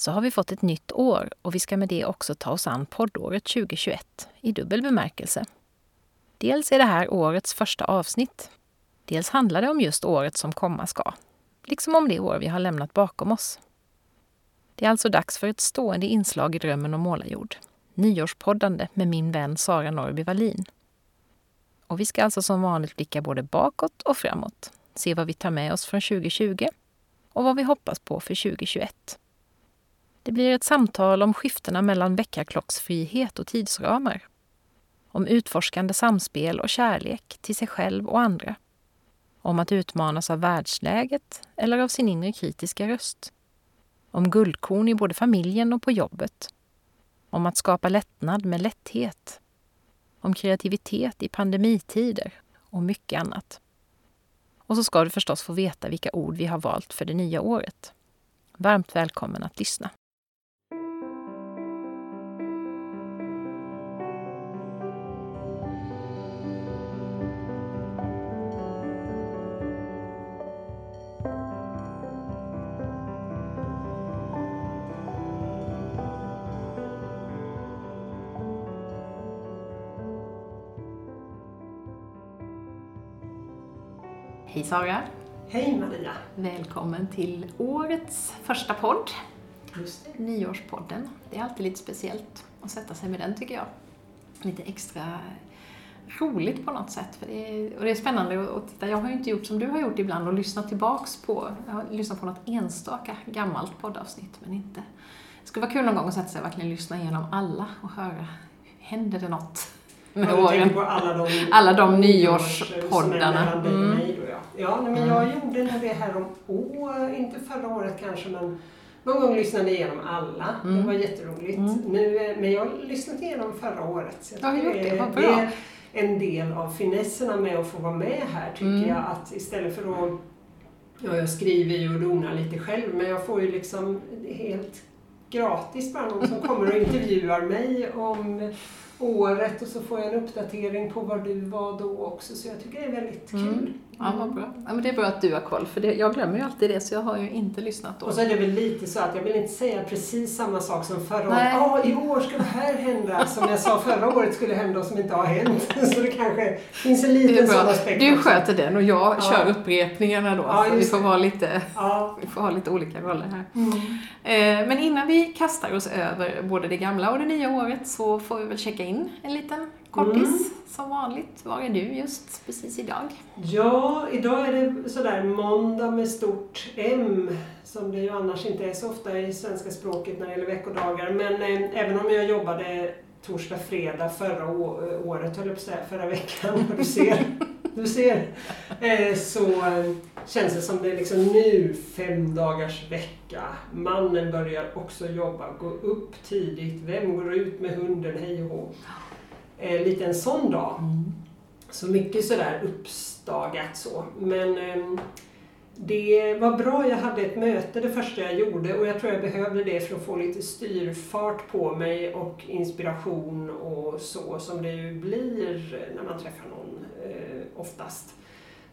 Så har vi fått ett nytt år och vi ska med det också ta oss an poddåret 2021 i dubbel bemärkelse. Dels är det här årets första avsnitt. Dels handlar det om just året som komma ska, liksom om det år vi har lämnat bakom oss. Det är alltså dags för ett stående inslag i Drömmen om målarjord. Nyårspoddande med min vän Sara Norrby Wallin. Och vi ska alltså som vanligt blicka både bakåt och framåt. Se vad vi tar med oss från 2020 och vad vi hoppas på för 2021. Det blir ett samtal om skiftena mellan väckarklocksfrihet och tidsramar. Om utforskande samspel och kärlek till sig själv och andra. Om att utmanas av världsläget eller av sin inre kritiska röst. Om guldkorn i både familjen och på jobbet. Om att skapa lättnad med lätthet. Om kreativitet i pandemitider och mycket annat. Och så ska du förstås få veta vilka ord vi har valt för det nya året. Varmt välkommen att lyssna. Hej Sara! Hej Maria! Välkommen till årets första podd. Nyårspodden. Det är alltid lite speciellt att sätta sig med den tycker jag. Lite extra roligt på något sätt. För det är, och det är spännande att titta. Jag har ju inte gjort som du har gjort ibland och lyssnat tillbaks på, jag har lyssnat på något enstaka gammalt poddavsnitt men inte. Det skulle vara kul någon gång att sätta sig och verkligen lyssna igenom alla och höra, händer det något? Med Ja, tänker på alla de, Alla de nyårspoddarna. och Mm. mig då, ja. ja, nej, men jag gjorde nog det här om år, inte förra året kanske, men någon gång lyssnade jag igenom alla. Mm. Det var jätteroligt. Mm. Nu, eh, men jag har lyssnat igenom förra året. Så jag Ja, har gjort det. är- Vad bra. det är en del av finesserna med att få vara med här, tycker Mm. jag. Att istället för att Ja, jag skriver ju och donar lite själv, men jag får ju liksom helt gratis bara någon som kommer och intervjuar mig om året och så får jag en uppdatering på var du var då också, så jag tycker det är väldigt Mm. Ja, vad bra. Ja, men det är bra att du har koll, för det, jag glömmer ju alltid det, så jag har ju inte lyssnat då. Och så är det väl lite så att jag vill inte säga precis samma sak som förra året. Ja, i år ska det här hända, som jag sa förra året skulle hända och som inte har hänt. Så det kanske finns en liten sån aspekt Du också. sköter den och jag Ja. kör upprepningarna då. Ja, vi får, vara lite, Ja. vi får ha lite olika roller här. Mm. Eh, men innan vi kastar oss över både det gamla och det nya året så får vi väl checka in en liten kortis Mm. som vanligt. Var är du just precis idag? Ja, idag är det sådär måndag med stort M, som det ju annars inte är så ofta i svenska språket när det gäller veckodagar. Men eh, även om jag jobbade torsdag, fredag förra å- året, höll jag på att säga, förra veckan, du ser, du ser, eh, så eh, känns det som det är liksom nu fem dagars vecka. Mannen börjar också jobba, gå upp tidigt, vem går ut med hunden, hej och hå. Eh, lite en sån dag. Så mycket sådär uppstagat så. Men ehm, det var bra, jag hade ett möte det första jag gjorde och jag tror jag behövde det för att få lite styrfart på mig och inspiration och så som det ju blir när man träffar någon eh, oftast.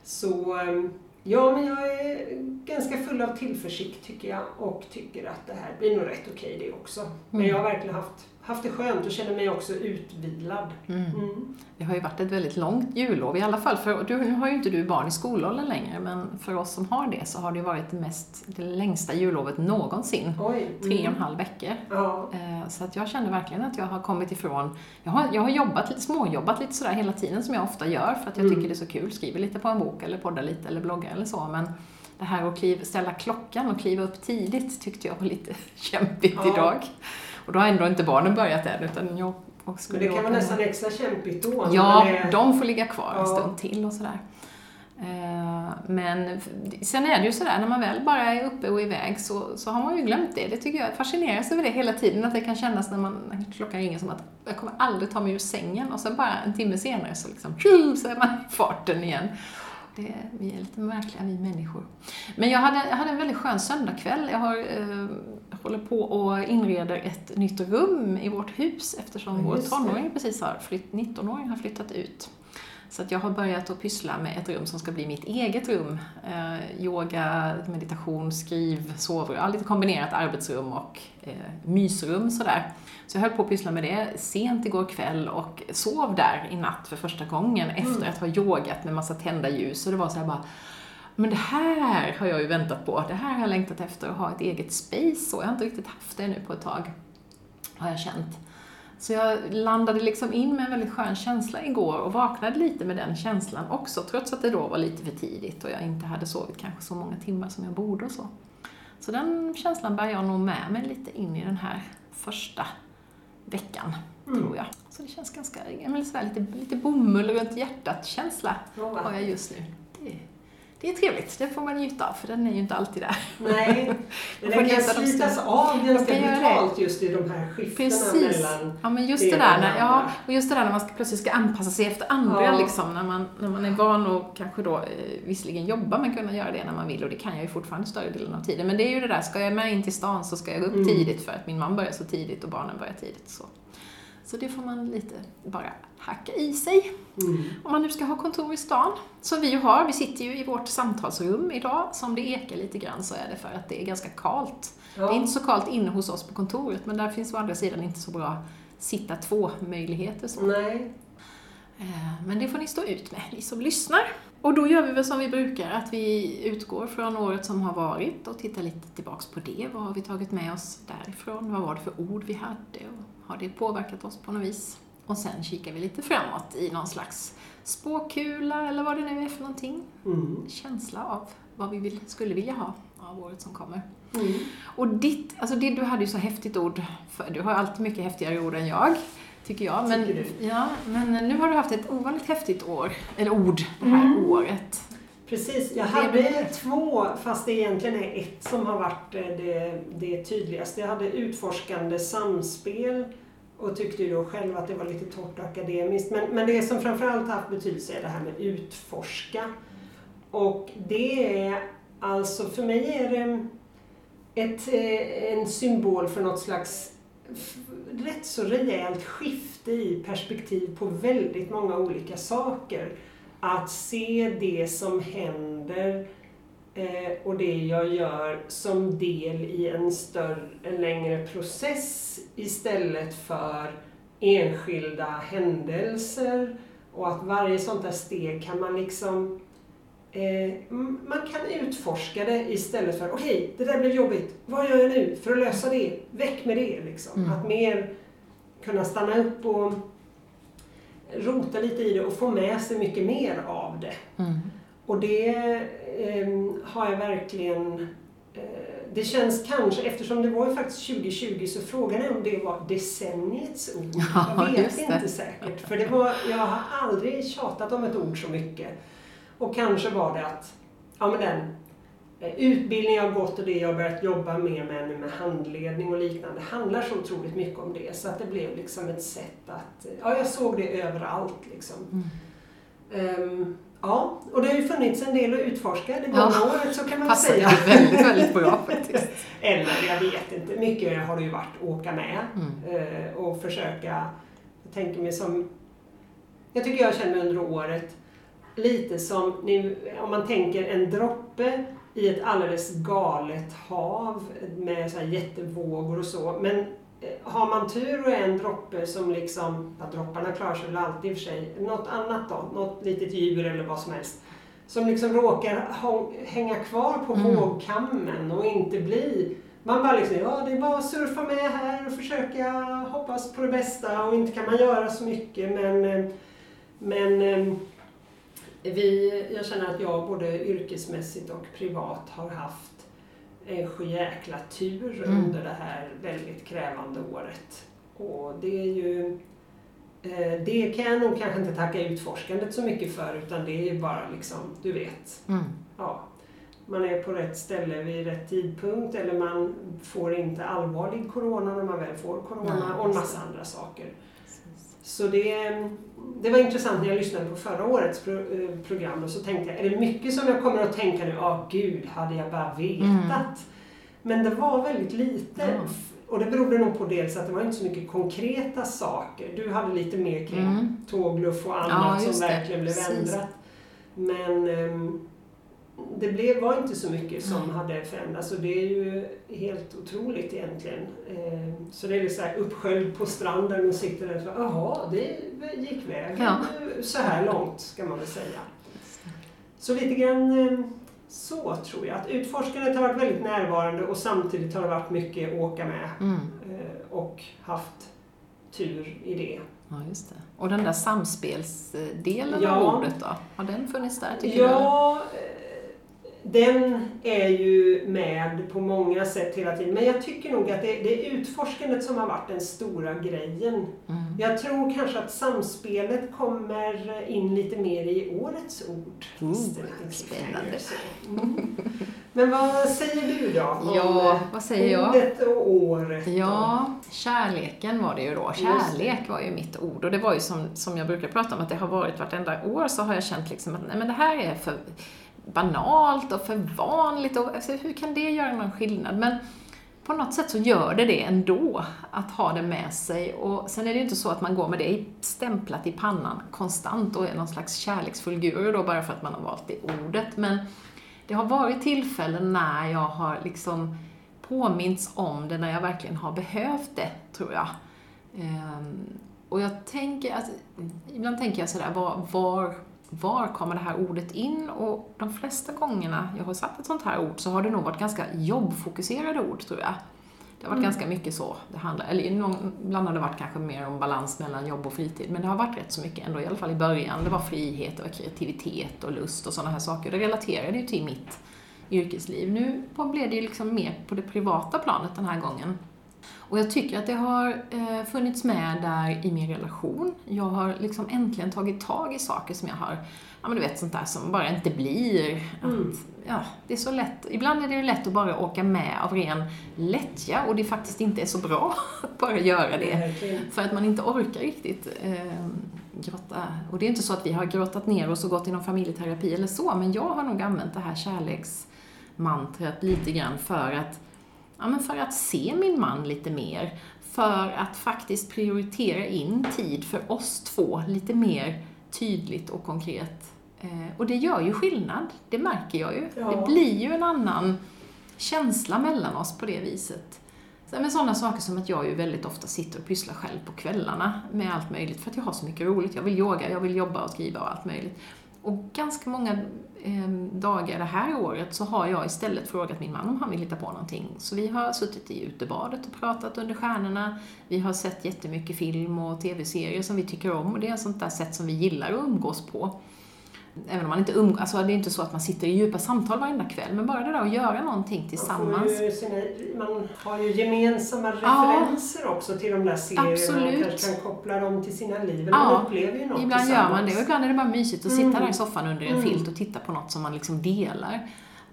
Så ehm, ja, men jag är ganska full av tillförsikt tycker jag och tycker att det här blir nog rätt okej det också. Men Mm. jag har verkligen haft, haft det skönt och känner mig också utvilad. Mm. Mm. Det har ju varit ett väldigt långt jullov i alla fall. För, du, nu har ju inte du barn i skolåldern längre, men för oss som har det så har det ju varit det, mest, det längsta jullovet någonsin. Oj. Tre och en Mm. halv veckor. Ja. Eh, Så att jag känner verkligen att jag har kommit ifrån, jag har, jag har jobbat lite, småjobbat lite sådär hela tiden som jag ofta gör för att jag Mm. tycker det är så kul, skriver lite på en bok eller poddar lite eller bloggar eller så men det här att kliva, ställa klockan och kliva upp tidigt tyckte jag var lite kämpigt Ja. idag. Och då har ändå inte barnen börjat än utan jag och Men skulle det kan vara nästan extra kämpigt då. Ja, är- de får ligga kvar en Ja. stund till och sådär. Eh, men sen är det ju sådär, när man väl bara är uppe och iväg så, så har man ju glömt det. Det tycker jag fascineras över det hela tiden, att det kan kännas när, man, klockan ringer som att jag kommer aldrig ta mig ur sängen och sen bara en timme senare så liksom, så är man i farten igen. Det, vi är lite märkliga, vi människor. Men jag hade, jag hade en väldigt skön söndagkväll. Jag har, eh, håller på och inreder ett nytt rum i vårt hus eftersom vår tonåring precis har flytt, 19-åring har flyttat ut. Så att jag har börjat att pyssla med ett rum som ska bli mitt eget rum. Eh, yoga, meditation, skriv, sovrum, ja, lite kombinerat arbetsrum och eh, mysrum sådär. Så jag höll på att pyssla med det sent igår kväll och sov där i natt för första gången mm. efter att ha yogat med massa tända ljus. Och det var så här bara, men det här har jag ju väntat på. Det här har jag längtat efter, att ha ett eget space. Och jag har inte riktigt haft det nu på ett tag, har jag känt. Så jag landade liksom in med en väldigt skön känsla igår och vaknade lite med den känslan också, trots att det då var lite för tidigt och jag inte hade sovit kanske så många timmar som jag borde och så. Så den känslan bär jag nog med mig lite in i den här första veckan, mm. tror jag. Så det känns ganska, men så lite, lite bomull runt hjärtat-känsla har jag just nu. Det det är trevligt, det får man njuta av, för den är ju inte alltid där. Nej, den kan slitas av ganska brutalt just i de här skiftena Precis. mellan Ja, men just det, det där, när, ja, och just det där när man ska, plötsligt ska anpassa sig efter andra, ja. liksom, när man, när man är van och kanske då eh, visserligen jobba, men kunna göra det när man vill, och det kan jag ju fortfarande större delen av tiden. Men det är ju det där, ska jag med in till stan så ska jag gå upp mm. tidigt för att min man börjar så tidigt och barnen börjar tidigt. Så. Så det får man lite bara hacka i sig. Mm. Om man nu ska ha kontor i stan, som vi ju har. Vi sitter ju i vårt samtalsrum idag. Som det ekar lite grann så är det för att det är ganska kalt. Ja. Det är inte så kallt inne hos oss på kontoret, men där finns å andra sidan inte så bra sitta två-möjligheter. Nej. Eh, men det får ni stå ut med, ni som lyssnar. Och då gör vi väl som vi brukar, att vi utgår från året som har varit och tittar lite tillbaks på det. Vad har vi tagit med oss därifrån? Vad var det för ord vi hade? Och har det påverkat oss på något vis? Och sen kikar vi lite framåt i någon slags spåkula eller vad det nu är för någonting. Mm. Känsla av vad vi vill, skulle vilja ha av året som kommer. Mm. Och ditt, alltså det, du hade ju så häftigt ord, för, du har alltid mycket häftigare ord än jag, tycker jag. Men, tycker ja, men nu har du haft ett ovanligt häftigt år, eller ord, det här mm. året. Precis, jag hade två, fast det egentligen är ett som har varit eh, det, det tydligaste. Jag hade utforskande samspel och tyckte ju då själv att det var lite torrt och akademiskt. Men, men det som framförallt haft betydelse är det här med utforska. Och det är alltså, för mig är det ett, eh, en symbol för något slags rätt så rejält skifte i perspektiv på väldigt många olika saker. Att se det som händer eh, och det jag gör som del i en större, en längre process istället för enskilda händelser och att varje sånt där steg kan man liksom eh, man kan utforska det istället för okej, okay, det där blev jobbigt, vad gör jag nu för att lösa det? Väck med det liksom. Mm. Att mer kunna stanna upp och rota lite i det och få med sig mycket mer av det. Mm. Och det har jag verkligen eh, det känns kanske, eftersom det var ju faktiskt 2020, så frågan är om det var decenniets ord. Ja, jag vet inte säkert. För det var, jag har aldrig tjatat om ett ord så mycket. Och kanske var det att, ja men den eh, utbildning jag har gått och det jag har börjat jobba mer med nu med handledning och liknande handlar så otroligt mycket om det. Så att det blev liksom ett sätt att, ja jag såg det överallt liksom. Mm. Um, Ja, och det har ju funnits en del att utforska det gångna ja, året så kan man passar säga. Passar väldigt, väldigt bra faktiskt. Eller jag vet inte, mycket har det ju varit att åka med mm. Eh, och försöka, jag tänker mig som, jag tycker jag känner under året lite som, om man tänker en droppe i ett alldeles galet hav med så jättevågor och så. Men har man tur och en droppe som liksom, ja, dropparna klarar sig väl alltid i och för sig, något annat då, något litet djur eller vad som helst, som liksom råkar hänga kvar på mm. vågkammen och inte bli man bara liksom, ja det är bara att surfa med här och försöka hoppas på det bästa och inte kan man göra så mycket. Men, eh, men eh, vi, jag känner att jag både yrkesmässigt och privat har haft en sjujäkla tur mm. under det här väldigt krävande året. Och det är ju Eh, det kan jag nog kanske inte tacka utforskandet så mycket för utan det är bara liksom, du vet. Mm. Ja, man är på rätt ställe vid rätt tidpunkt eller man får inte allvarlig corona när man väl får corona Nej, och en massa andra saker. Så det, det var intressant när jag lyssnade på förra årets pro, eh, program och så tänkte jag, är det mycket som jag kommer att tänka nu, ja ah, gud, hade jag bara vetat. Mm. Men det var väldigt lite. Ja. Och det berodde nog på dels att det var inte så mycket konkreta saker. Du hade lite mer kring Mm. tågluff och Ja, annat just som det. verkligen blev Precis. ändrat. Men ehm, det blev, var inte så mycket som hade förändrats och det är ju helt otroligt egentligen. Ehm, så det är så här uppsköljd på stranden och sitter där och så, jaha, det gick vägen Ja. så här långt ska man väl säga. Så lite grann ehm, så tror jag. Att utforskandet har varit väldigt närvarande och samtidigt har det varit mycket åka med Mm. eh, och haft tur i det. Ja, just det. Och den där samspelsdelen Ja. av ordet då? Har den funnits där tycker du? Ja, eh, den är ju med på många sätt hela tiden. Men jag tycker nog att det, det är utforskandet som har varit den stora grejen. Mm. Jag tror kanske att samspelet kommer in lite mer i årets ord. Lite spännande. Mm. Men vad säger du då? om, Ja, vad säger jag? Ordet och året. Ja, kärleken var det ju då. Kärlek var ju mitt ord. Och det var ju som, som jag brukar prata om, att det har varit vartenda år så har jag känt liksom att nej men det här är för banalt och för vanligt. Och, alltså, hur kan det göra någon skillnad? Men på något sätt så gör det det ändå, att ha det med sig. Och sen är det ju inte så att man går med det stämplat i pannan konstant och är någon slags kärleksfull guru då bara för att man har valt det ordet. Men det har varit tillfällen när jag har liksom påminns om det när jag verkligen har behövt det, tror jag. Ehm, och jag tänker alltså, ibland tänker jag sådär, var, var, var kommer det här ordet in? Och de flesta gångerna jag har satt ett sånt här ord så har det nog varit ganska jobbfokuserade ord, tror jag. Det har varit Mm. ganska mycket så. Det handlar, eller någon, ibland har det varit kanske mer om balans mellan jobb och fritid, men det har varit rätt så mycket ändå, i alla fall i början. Det var frihet, det var kreativitet och lust och sådana här saker. Det relaterade ju till mitt yrkesliv. Nu blev det ju liksom mer på det privata planet den här gången. Och jag tycker att det har eh, funnits med där i min relation. Jag har liksom äntligen tagit tag i saker som jag har, ja men du vet sånt där som bara inte blir. Mm. Att, ja, det är så lätt. Ibland är det ju lätt att bara åka med av ren lättja och det faktiskt inte är så bra att bara göra det. Verkligen. För att man inte orkar riktigt eh, grotta. Och det är inte så att vi har grottat ner oss och gått inom familjeterapi eller så, men jag har nog använt det här kärleksmantrat lite grann för att, ja, men för att se min man lite mer. För att faktiskt prioritera in tid för oss två lite mer tydligt och konkret. Eh, och det gör ju skillnad, det märker jag ju. Ja. Det blir ju en annan känsla mellan oss på det viset. Så, men sådana saker som att jag ju väldigt ofta sitter och pysslar själv på kvällarna med allt möjligt för att jag har så mycket roligt. Jag vill yoga, jag vill jobba och skriva och allt möjligt. Och ganska många eh, dagar det här året så har jag istället frågat min man om han vill hitta på någonting. Så vi har suttit i utebadet och pratat under stjärnorna. Vi har sett jättemycket film och tv-serier som vi tycker om och det är ett sånt där sätt som vi gillar att umgås på. Även om man inte umgås, alltså det är inte så att man sitter i djupa samtal varenda kväll, men bara det där att göra någonting tillsammans. Man, sina, man har ju gemensamma Ja. referenser också till de där serierna Absolut. och kanske kan koppla dem till sina liv. Ja. man upplever ju något Ibland gör man det och ibland är det bara mysigt att sitta Mm. där i soffan under en Mm. filt och titta på något som man liksom delar.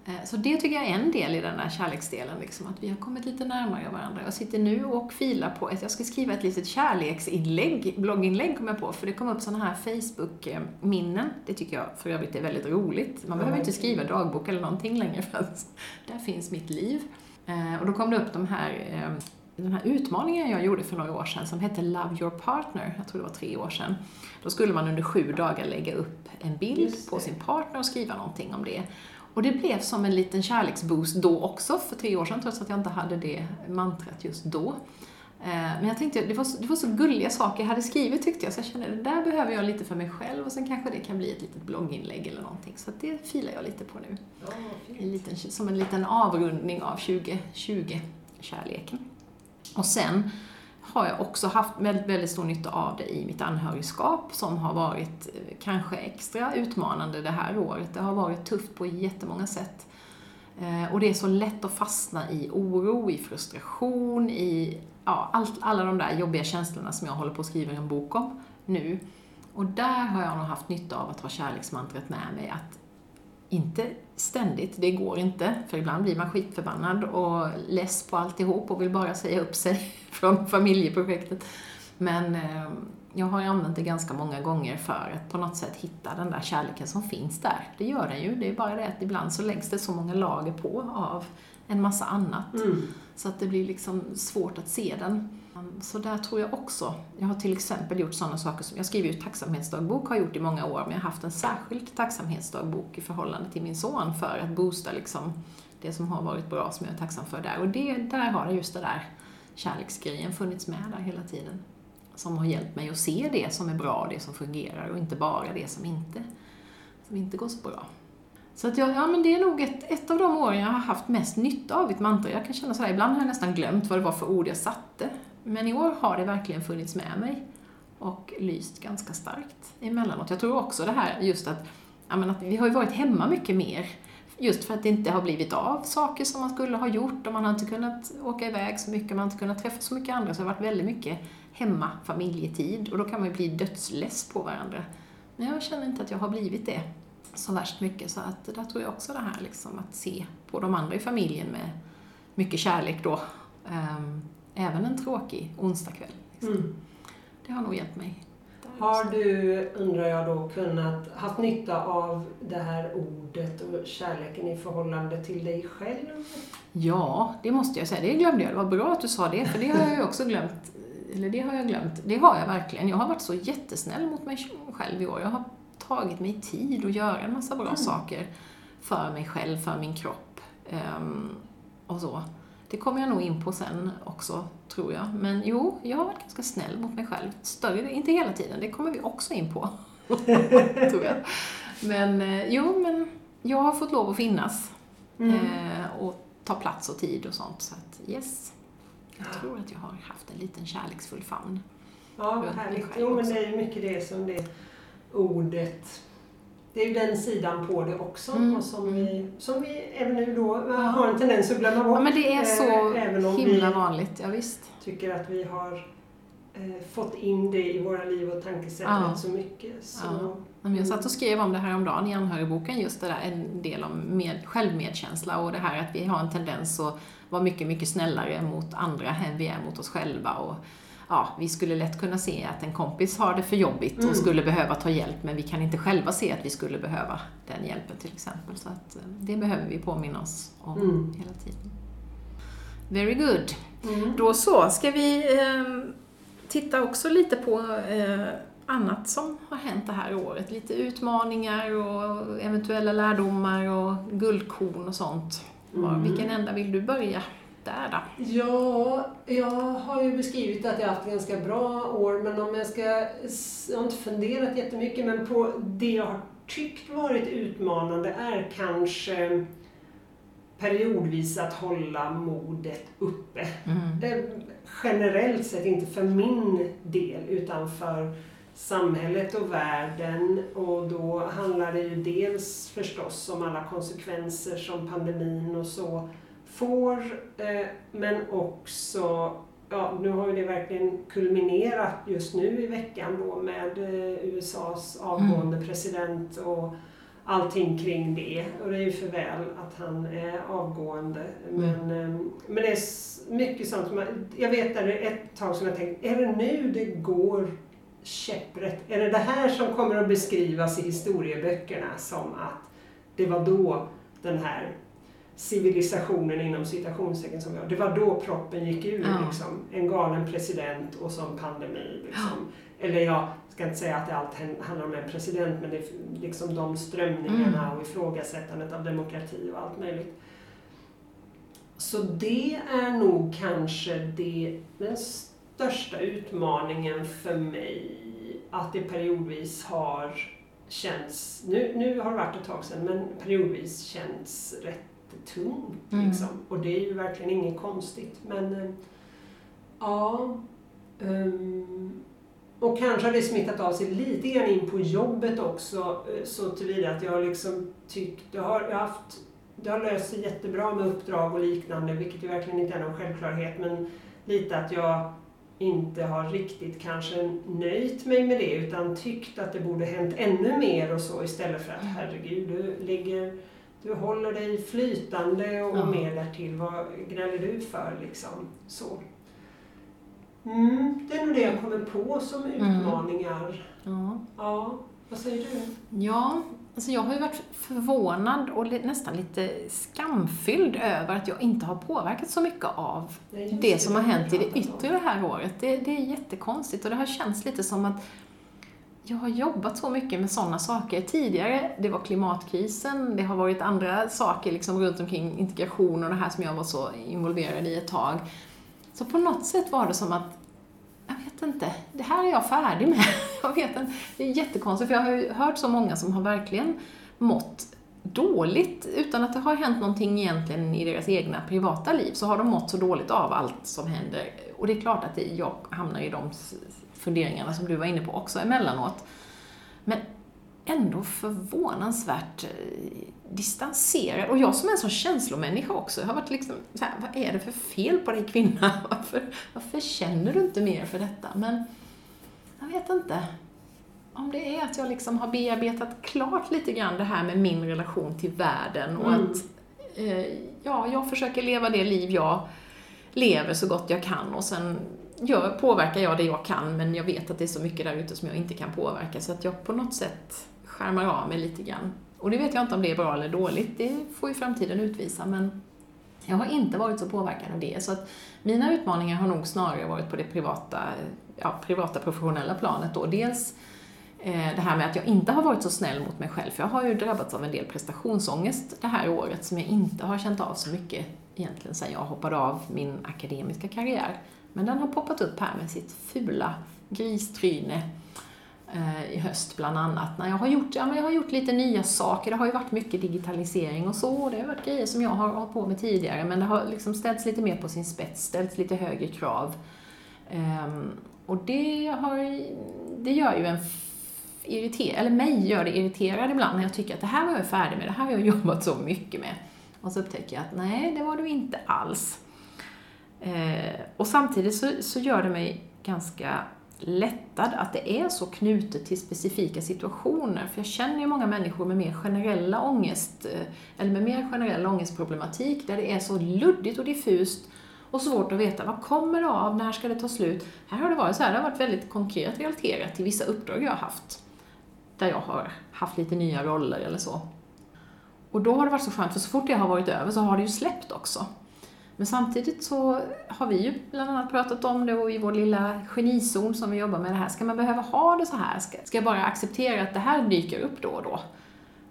Eh, Så det tycker jag är en del i den där kärleksdelen, liksom, att vi har kommit lite närmare varandra. Jag sitter nu och filar på ett, jag ska skriva ett litet kärleksinlägg, blogginlägg kom jag på, för det kom upp sådana här Facebook-minnen. Det tycker jag för övrigt är väldigt roligt. Man behöver inte skriva dagbok eller någonting längre för att där finns mitt liv. Eh, Och då kom det upp de här eh, den här utmaningen jag gjorde för några år sedan som hette Love your partner, jag tror det var tre år sedan. Då skulle man under sju dagar lägga upp en bild på sin partner och skriva någonting om det. Och det blev som en liten kärleksboost då också, för tre år sedan, trots att jag inte hade det mantrat just då. Eh, Men jag tänkte, det var, så, det var så gulliga saker jag hade skrivit tyckte jag, så jag kände det där behöver jag lite för mig själv och sen kanske det kan bli ett litet blogginlägg eller någonting. Så det filar jag lite på nu. Fint. En liten, som en liten avrundning av 2020-kärleken. Och sen har jag också haft väldigt, väldigt stor nytta av det i mitt anhörigskap som har varit eh, kanske extra utmanande det här året. Det har varit tufft på jättemånga sätt. Eh, och det är så lätt att fastna i oro, i frustration, i ja, allt, alla de där jobbiga känslorna som jag håller på att skriva en bok om nu. Och där har jag nog haft nytta av att ha kärleksmantret med mig. Att inte ständigt, det går inte, för ibland blir man skitförbannad och less på alltihop och vill bara säga upp sig från familjeprojektet. Men eh, jag har använt det ganska många gånger för att på något sätt hitta den där kärleken som finns där. Det gör den ju, det är bara det att ibland så läggs det så många lager på av en massa annat. Mm. Så att det blir liksom svårt att se den. Ehm, så där tror jag också. Jag har till exempel gjort sådana saker som, jag skriver ju tacksamhetsdagbok, har gjort i många år, men jag har haft en särskild tacksamhetsdagbok i förhållande till min son för att boosta liksom det som har varit bra, som jag är tacksam för där. Och det, där har just det där kärleksgrejen funnits med där hela tiden. Som har hjälpt mig att se det som är bra, det som fungerar och inte bara det som inte, som inte går så bra. Så att jag, ja men det är nog ett, ett av de åren jag har haft mest nytta av ett mantra. Jag kan känna sådär, ibland har jag nästan glömt vad det var för ord jag satte. Men i år har det verkligen funnits med mig och lyst ganska starkt emellanåt. Jag tror också det här just att, menar, att vi har ju varit hemma mycket mer just för att det inte har blivit av saker som man skulle ha gjort och man har inte kunnat åka iväg så mycket, man har inte kunnat träffa så mycket andra, så det har varit väldigt mycket hemma, familjetid och då kan man ju bli dödsless på varandra. Men jag känner inte att jag har blivit det så värst mycket. Så att där tror jag också det här liksom, att se på de andra i familjen med mycket kärlek då. Ehm, Även en tråkig onsdagkväll. Liksom. Mm. Det har nog hjälpt mig. Har du, undrar jag då, kunnat haft nytta av det här ordet och kärleken i förhållande till dig själv? Ja, det måste jag säga. Det glömde jag. Det var bra att du sa det, för det har jag ju också glömt. Eller det har jag glömt. Det har jag verkligen. Jag har varit så jättesnäll mot mig själv i år. Jag har tagit mig tid att göra en massa bra mm. saker för mig själv, för min kropp um, och så. Det kommer jag nog in på sen också, tror jag. Men jo, jag har varit ganska snäll mot mig själv. Större, inte hela tiden, det kommer vi också in på, tror jag. Men eh, jo, men jag har fått lov att finnas. Mm. Eh, och ta plats och tid och sånt. Så att yes, jag tror att jag har haft en liten kärleksfull famn. Ja, härligt. Jo, men det är ju mycket det som det ordet det är ju den sidan på det också mm. och som, vi, som vi även nu då har en tendens att glömma bort. Ja, men det är så eh, himla vanligt, ja, visst. tycker att vi har eh, fått in det i våra liv och tankesätt ja. så mycket. Så, ja. Jag satt och skrev om det här om dagen i anhörigboken, just det där, en del om med, självmedkänsla och det här att vi har en tendens att vara mycket, mycket snällare mot andra än vi är mot oss själva. Och, ja, vi skulle lätt kunna se att en kompis har det för jobbigt och mm. skulle behöva ta hjälp, men vi kan inte själva se att vi skulle behöva den hjälpen till exempel. Så att eh, det behöver vi påminna oss om mm. hela tiden. Very good. Mm. Då så, ska vi eh, titta också lite på eh, annat som har hänt det här året. Lite utmaningar och eventuella lärdomar och guldkorn och sånt. Mm. Vilken ända vill du börja? Där då? Ja, jag har ju beskrivit att jag har haft ganska bra år, men om jag ska... Jag har inte funderat jättemycket, men på det jag har tyckt varit utmanande är kanske periodvis att hålla modet uppe. Mm. Det, generellt sett, inte för min del, utan för samhället och världen och då handlar det ju dels förstås om alla konsekvenser som pandemin och så får, eh, men också, ja nu har ju det verkligen kulminerat just nu i veckan då med eh, USAs avgående mm. president och allting kring det. Och det är ju för väl att han är avgående. Mm. Men, eh, men det är mycket sånt som jag, jag vet att det är ett tag som jag tänkt, är det nu det går käpprätt? Är det det här som kommer att beskrivas i historieböckerna som att det var då den här civilisationen inom citationstecken som vi har. Det var då proppen gick ur. Ja. Liksom. En galen president och som pandemi. Liksom. Ja. Eller jag ska inte säga att det allt handlar om en president men det är liksom de strömningarna mm. och ifrågasättandet av demokrati och allt möjligt. Så det är nog kanske det, den största utmaningen för mig. Att det periodvis har känts, nu, nu har det varit ett tag sedan, men periodvis känts rätt jättetungt. Mm. Liksom. Och det är ju verkligen inget konstigt. Men äh, ja. Um, och kanske har det smittat av sig lite grann in på jobbet också eh, så tillvida att jag liksom tyckt, jag har, jag har haft, det har löst sig jättebra med uppdrag och liknande vilket ju verkligen inte är någon självklarhet men lite att jag inte har riktigt kanske nöjt mig med det utan tyckt att det borde hänt ännu mer och så istället för att herregud, du ligger du håller dig flytande och ja. mer därtill. Vad gnäller du för liksom? Så. Mm, det är nog det jag kommer på som mm. utmaningar. Mm. Ja. ja. Vad säger du? Ja, alltså jag har ju varit förvånad och nästan lite skamfylld över att jag inte har påverkat så mycket av Nej, det som har hänt i det yttre det här året. Det, det är jättekonstigt och det har känts lite som att jag har jobbat så mycket med sådana saker tidigare. Det var klimatkrisen, det har varit andra saker liksom runt omkring integration och det här som jag var så involverad i ett tag. Så på något sätt var det som att, jag vet inte, det här är jag färdig med. Jag vet inte, det är jättekonstigt för jag har ju hört så många som har verkligen mått dåligt utan att det har hänt någonting egentligen i deras egna privata liv så har de mått så dåligt av allt som händer. Och det är klart att jag hamnar i de funderingarna som du var inne på också emellanåt. Men ändå förvånansvärt eh, distanserad. Och jag som är en sån känslomänniska också, jag har varit liksom så här, vad är det för fel på dig kvinna? Varför, varför känner du inte mer för detta? Men jag vet inte. Om det är att jag liksom har bearbetat klart lite grann det här med min relation till världen och mm. att eh, ja, jag försöker leva det liv jag lever så gott jag kan och sen gör, påverkar jag det jag kan men jag vet att det är så mycket där ute som jag inte kan påverka så att jag på något sätt skärmar av mig lite grann. Och det vet jag inte om det är bra eller dåligt, det får ju framtiden utvisa men jag har inte varit så påverkad av det så att mina utmaningar har nog snarare varit på det privata, ja, privata professionella planet då. Dels eh, det här med att jag inte har varit så snäll mot mig själv, för jag har ju drabbats av en del prestationsångest det här året som jag inte har känt av så mycket egentligen sedan jag hoppade av min akademiska karriär. Men den har poppat upp här med sitt fula gristryne eh, i höst bland annat. När jag, har gjort, ja, men jag har gjort lite nya saker, det har ju varit mycket digitalisering och så, och det har varit grejer som jag har hållit på med tidigare, men det har liksom ställts lite mer på sin spets, ställts lite högre krav. Um, och det, har, det gör ju en irriterad, eller mig gör det irriterad ibland när jag tycker att det här var jag färdig med, det här har jag jobbat så mycket med. Och så upptäcker jag att nej, det var du inte alls. Eh, och samtidigt så, så gör det mig ganska lättad att det är så knutet till specifika situationer. För jag känner ju många människor med mer generella ångest, eh, eller med mer generell ångestproblematik, där det är så luddigt och diffust och svårt att veta vad kommer det av, när ska det ta slut? Här har det varit så här, det har varit väldigt konkret relaterat till vissa uppdrag jag har haft, där jag har haft lite nya roller eller så. Och då har det varit så skönt, för så fort det har varit över så har det ju släppt också. Men samtidigt så har vi ju bland annat pratat om det och i vår lilla genizon som vi jobbar med det här, ska man behöva ha det så här? Ska, ska jag bara acceptera att det här dyker upp då och då?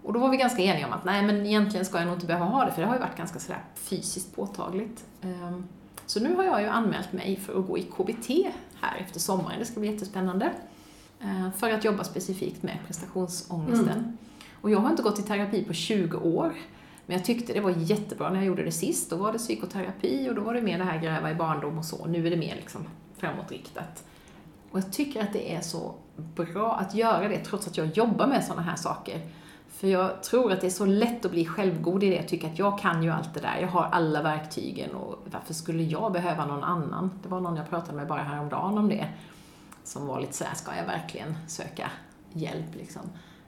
Och då var vi ganska eniga om att nej, men egentligen ska jag nog inte behöva ha det, för det har ju varit ganska sådär fysiskt påtagligt. Ehm, så nu har jag ju anmält mig för att gå i KBT här efter sommaren, det ska bli jättespännande. Ehm, för att jobba specifikt med prestationsångesten. Mm. Och jag har inte gått i terapi på 20 år. Men jag tyckte det var jättebra när jag gjorde det sist. Då var det psykoterapi och då var det mer det här gräva i barndom och så. Nu är det mer liksom framåtriktat. Och jag tycker att det är så bra att göra det trots att jag jobbar med sådana här saker. För jag tror att det är så lätt att bli självgod i det. Jag tycker att jag kan ju allt det där. Jag har alla verktygen och varför skulle jag behöva någon annan? Det var någon jag pratade med bara häromdagen om det. Som var lite såhär, ska jag verkligen söka hjälp liksom?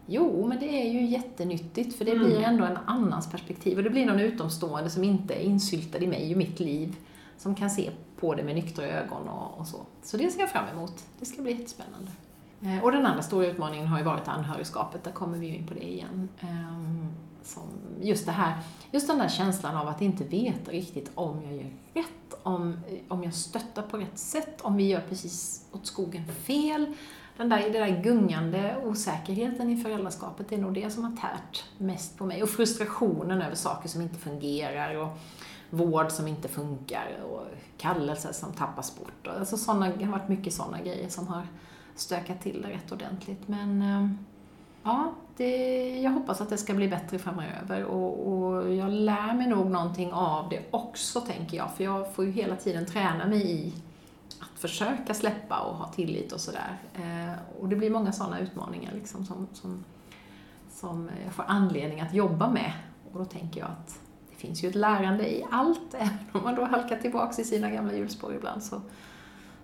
Jo, men det är ju jättenyttigt för det mm. blir ändå en annans perspektiv och det blir någon utomstående som inte är insyltad i mig och mitt liv som kan se på det med nyktra ögon och, och så. Så det ser jag fram emot. Det ska bli jättespännande. Eh, och den andra stora utmaningen har ju varit anhörigskapet, där kommer vi ju in på det igen. Ehm, som just det här, just den där känslan av att inte veta riktigt om jag gör rätt, om, om jag stöttar på rätt sätt, om vi gör precis åt skogen fel, den där, den där gungande osäkerheten i föräldraskapet är nog det som har tärt mest på mig. Och frustrationen över saker som inte fungerar och vård som inte funkar och kallelser som tappas bort. Alltså såna, det har varit mycket sådana grejer som har stökat till det rätt ordentligt. Men eh, ja, det, jag hoppas att det ska bli bättre framöver och, och jag lär mig nog någonting av det också, tänker jag. För jag får ju hela tiden träna mig i försöka släppa och ha tillit och sådär. Eh, och det blir många sådana utmaningar liksom som, som, som jag får anledning att jobba med. Och då tänker jag att det finns ju ett lärande i allt, även om man då halkar tillbaka i sina gamla hjulspår ibland så,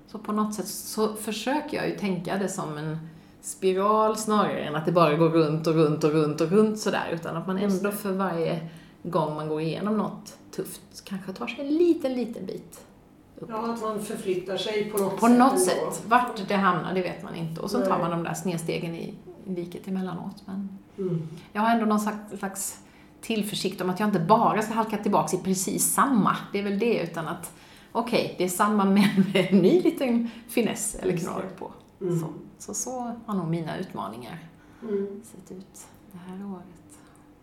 Så på något sätt så försöker jag ju tänka det som en spiral snarare än att det bara går runt och runt och runt och runt sådär. Utan att man ändå för varje gång man går igenom något tufft kanske tar sig en liten, liten bit Ja, att man förflyttar sig på något på sätt. något ändå. sätt. Vart det hamnar, det vet man inte. Och så tar Nej. man de där snedstegen i diket emellanåt. Men Mm. jag har ändå någon slags- tillförsikt om att jag inte bara ska halka tillbaka i precis samma. Det är väl det, utan att okej, det är samma men med en ny liten finess eller knorr på. Mm. Så, så så har nog mina utmaningar Mm. sett ut det här året.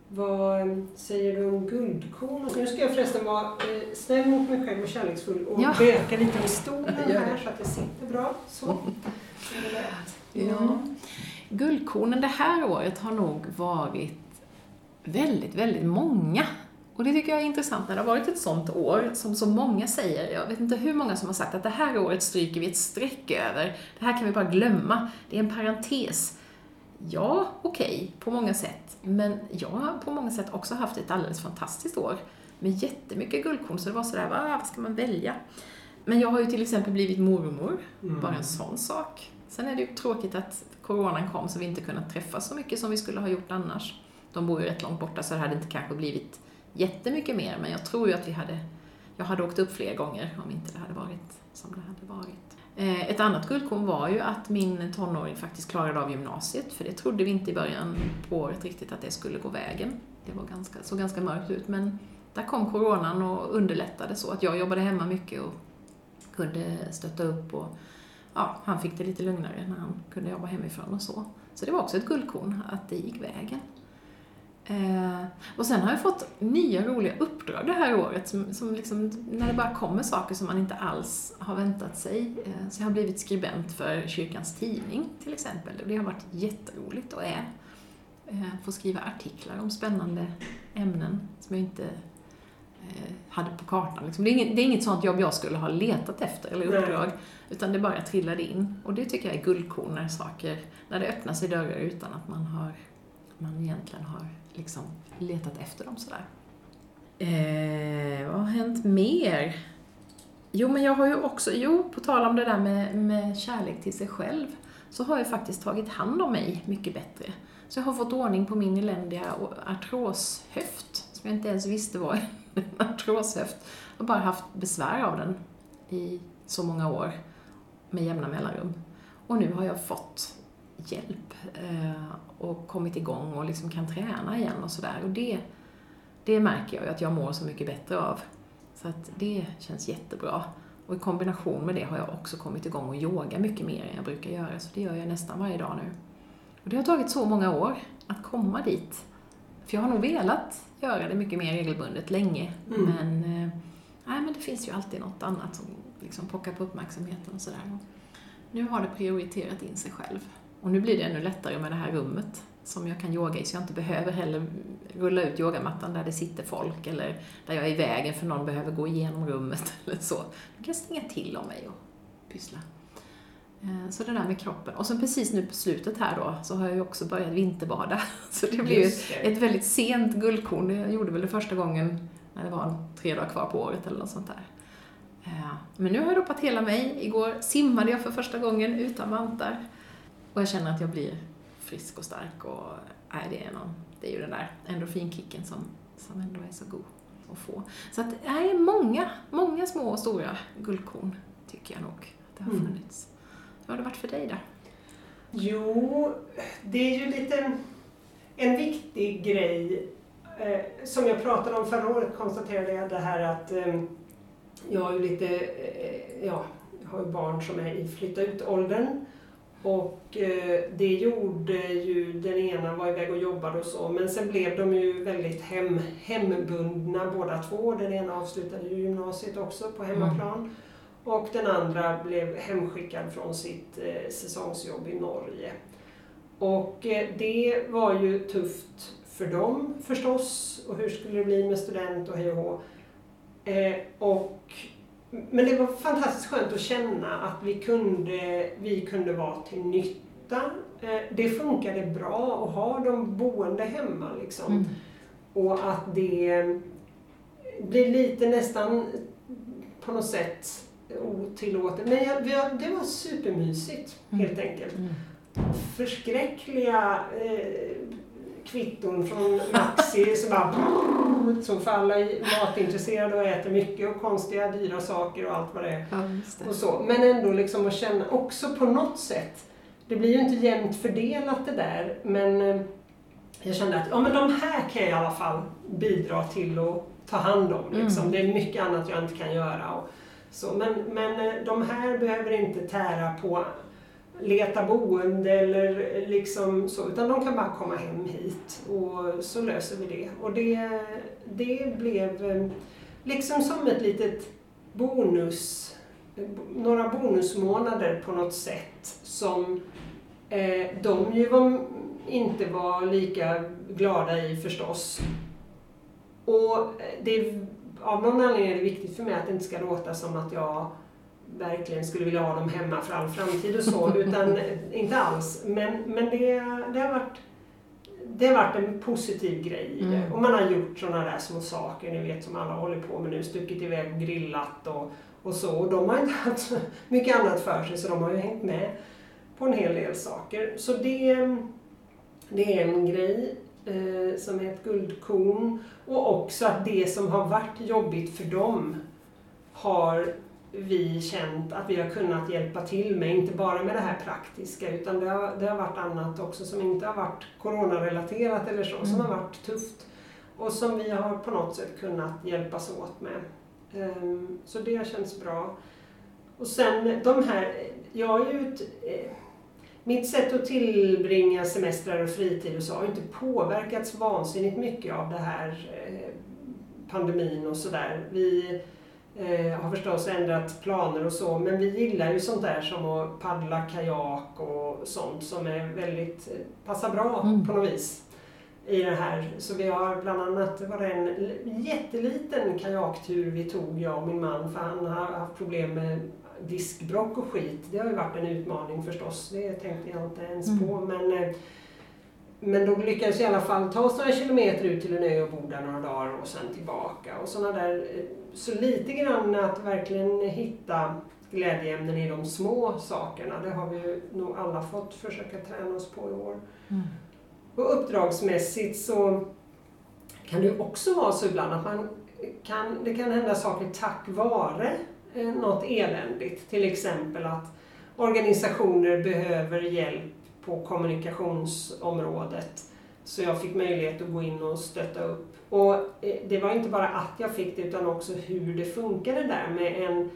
Vad säger du om guldkorn? Nu ska jag förresten vara eh, snäll mot mig själv och kärleksfull och Ja. böka lite med stolen här så att det sitter bra. Så. Lätt? Ja. Guldkornen det här året har nog varit väldigt, väldigt många. Och det tycker jag är intressant när det har varit ett sånt år som så många säger. Jag vet inte hur många som har sagt att det här året stryker vi ett streck över. Det här kan vi bara glömma. Det är en parentes. Ja, okej, på många sätt. Men jag har på många sätt också haft ett alldeles fantastiskt år. Med jättemycket guldkorn, så det var sådär, va, vad ska man välja? Men jag har ju till exempel blivit mormor. Mm. Bara en sån sak. Sen är det ju tråkigt att coronan kom så vi inte kunnat träffas så mycket som vi skulle ha gjort annars. De bor ju rätt långt borta så det hade inte kanske blivit jättemycket mer men jag tror ju att vi hade, jag hade åkt upp fler gånger om inte det hade varit som det hade varit. Eh, ett annat guldkorn var ju att min tonåring faktiskt klarade av gymnasiet för det trodde vi inte i början på året riktigt att det skulle gå vägen. Det var ganska, såg ganska mörkt ut men där kom coronan och underlättade så att jag jobbade hemma mycket och kunde stötta upp och ja, han fick det lite lugnare när han kunde jobba hemifrån och så. Så det var också ett guldkorn att det gick vägen. Eh, och sen har jag fått nya roliga uppdrag det här året, som, som liksom, när det bara kommer saker som man inte alls har väntat sig. Eh, så jag har blivit skribent för Kyrkans Tidning till exempel, och det har varit jätteroligt och är. Eh, få skriva artiklar om spännande ämnen som jag inte eh, hade på kartan. Liksom. Det, är inget, det är inget sånt jobb jag skulle ha letat efter eller uppdrag, utan det bara trillade in. Och det tycker jag är guldkorn när saker, när det öppnar sig dörrar utan att man har, man egentligen har liksom letat efter dem sådär. Eh, vad har hänt mer? Jo, men jag har ju också, jo, på tal om det där med, med kärlek till sig själv, så har jag faktiskt tagit hand om mig mycket bättre. Så jag har fått ordning på min eländiga artroshöft, som jag inte ens visste var en artroshöft. Jag har bara haft besvär av den i så många år med jämna mellanrum. Och nu har jag fått hjälp eh, och kommit igång och liksom kan träna igen och sådär. Och det, det märker jag ju att jag mår så mycket bättre av. Så att det känns jättebra. Och i kombination med det har jag också kommit igång och yoga mycket mer än jag brukar göra. Så det gör jag nästan varje dag nu. Och det har tagit så många år att komma dit. För jag har nog velat göra det mycket mer regelbundet länge. Mm. Men, eh, nej, men det finns ju alltid något annat som liksom pockar på uppmärksamheten och sådär. Nu har det prioriterat in sig själv. Och nu blir det ännu lättare med det här rummet som jag kan yoga i så jag inte behöver heller rulla ut yogamattan där det sitter folk eller där jag är i vägen för någon behöver gå igenom rummet eller så. Då kan jag stänga till om mig och pyssla. Eh, Så det där med kroppen. Och sen precis nu på slutet här då så har jag ju också börjat vinterbada. Så det Just det. ett väldigt sent guldkorn. Jag gjorde väl det första gången när det var tre dagar kvar på året eller något sånt där. Eh, Men nu har jag ropat hela mig. Igår simmade jag för första gången utan vantar. Och jag känner att jag blir frisk och stark och nej, det är någon, det är ju den där endorfinkicken som, som ändå är så god att få. Så att, nej, många, många små och stora guldkorn tycker jag nog att det har Mm. funnits. Hur har det varit för dig där? Jo, det är ju lite en viktig grej. Eh, som jag pratade om förra året konstaterade jag det här att eh, jag har ju lite, eh, ja, jag har ju barn som är i flytta ut-åldern. Och eh, det gjorde ju, den ena var iväg och jobbade och så, men sen blev de ju väldigt hem, hembundna båda två. Den ena avslutade ju gymnasiet också på hemmaplan. Och den andra blev hemskickad från sitt eh, säsongsjobb i Norge. Och eh, det var ju tufft för dem förstås. Och hur skulle det bli med student och hej och. Eh, och, men det var fantastiskt skönt att känna att vi kunde, vi kunde vara till nytta. Eh, det funkade bra att ha dem boende hemma liksom. Mm. Och att det blir lite nästan på något sätt otillåtet. Men jag, jag, det var supermysigt helt enkelt. Mm. Förskräckliga eh, kvitton från Maxi som bara så för alla matintresserade och äter mycket och konstiga dyra saker och allt vad det är. Ja, det. Och så. Men ändå liksom att känna också på något sätt, det blir ju inte jämnt fördelat det där, men eh, jag kände att ja, men de här kan jag i alla fall bidra till att ta hand om. Liksom. Mm. Det är mycket annat jag inte kan göra. Och så. Men, men eh, de här behöver inte tära på leta boende eller liksom så, utan de kan bara komma hem hit och så löser vi det. Och det, det blev eh, liksom som ett litet bonus, några bonusmånader på något sätt som eh, de ju var, inte var lika glada i förstås. Och det, av någon anledning är det viktigt för mig att det inte ska låta som att jag verkligen skulle vilja ha dem hemma för all framtid och så, utan inte alls. Men, men det, det, har varit, det har varit en positiv grej i det. Mm. Och man har gjort sådana där små saker, ni vet som alla håller på med nu, stuckit iväg och grillat och, och så. Och de har inte haft så mycket annat för sig så de har ju hängt med på en hel del saker. Så det, det är en grej eh, som är ett guldkorn. Och också att det som har varit jobbigt för dem har vi känt att vi har kunnat hjälpa till med, inte bara med det här praktiska utan det har, det har varit annat också som inte har varit coronarelaterat eller så, som Mm. har varit tufft och som vi har på något sätt kunnat hjälpas åt med. Ehm, Så det har känts bra. Och sen de här, jag har ju ett, eh, mitt sätt att tillbringa semestrar och fritid och så har inte påverkats vansinnigt mycket av det här eh, pandemin och sådär. Vi eh, har förstås ändrat planer och så, men vi gillar ju sånt där som att paddla kajak och sånt som är väldigt, eh, passar bra Mm. på något vis i det här. Så vi har bland annat, det var en jätteliten kajaktur vi tog, jag och min man, för han har haft problem med diskbrock och skit. Det har ju varit en utmaning förstås, det tänkte jag inte ens Mm. på. Men, eh, men då lyckades vi i alla fall ta oss några kilometer ut till en ö och bo där några dagar och sen tillbaka. Och såna där, eh, så lite grann att verkligen hitta glädjeämnen i de små sakerna, det har vi ju nog alla fått försöka träna oss på i år. Mm. Och uppdragsmässigt så kan det också vara så ibland att man kan, det kan hända saker tack vare eh, något eländigt. Till exempel att organisationer behöver hjälp på kommunikationsområdet. Så jag fick möjlighet att gå in och stötta upp. Och eh, det var inte bara att jag fick det utan också hur det funkade där med en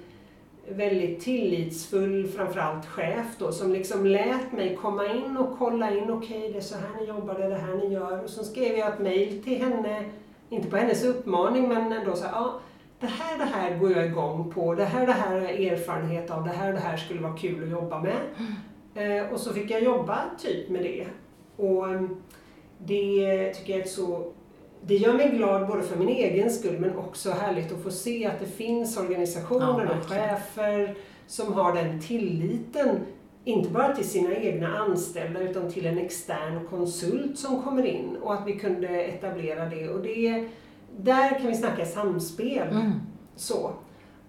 väldigt tillitsfull, framförallt chef då, som liksom lät mig komma in och kolla in, okej det är så här ni jobbar, det är det här ni gör. Och så skrev jag ett mail till henne, inte på hennes uppmaning men ändå så här, ja, det här, det här går jag igång på, det här, det här har jag erfarenhet av, det här, det här skulle vara kul att jobba med. Eh, och så fick jag jobba typ med det. Och ehm, det tycker jag är ett så det gör mig glad både för min egen skull men också härligt att få se att det finns Ja, organisationer och verkligen. chefer som har den tilliten, inte bara till sina egna anställda utan till en extern konsult som kommer in och att vi kunde etablera det. Och det där kan vi snacka samspel. Mm. Så.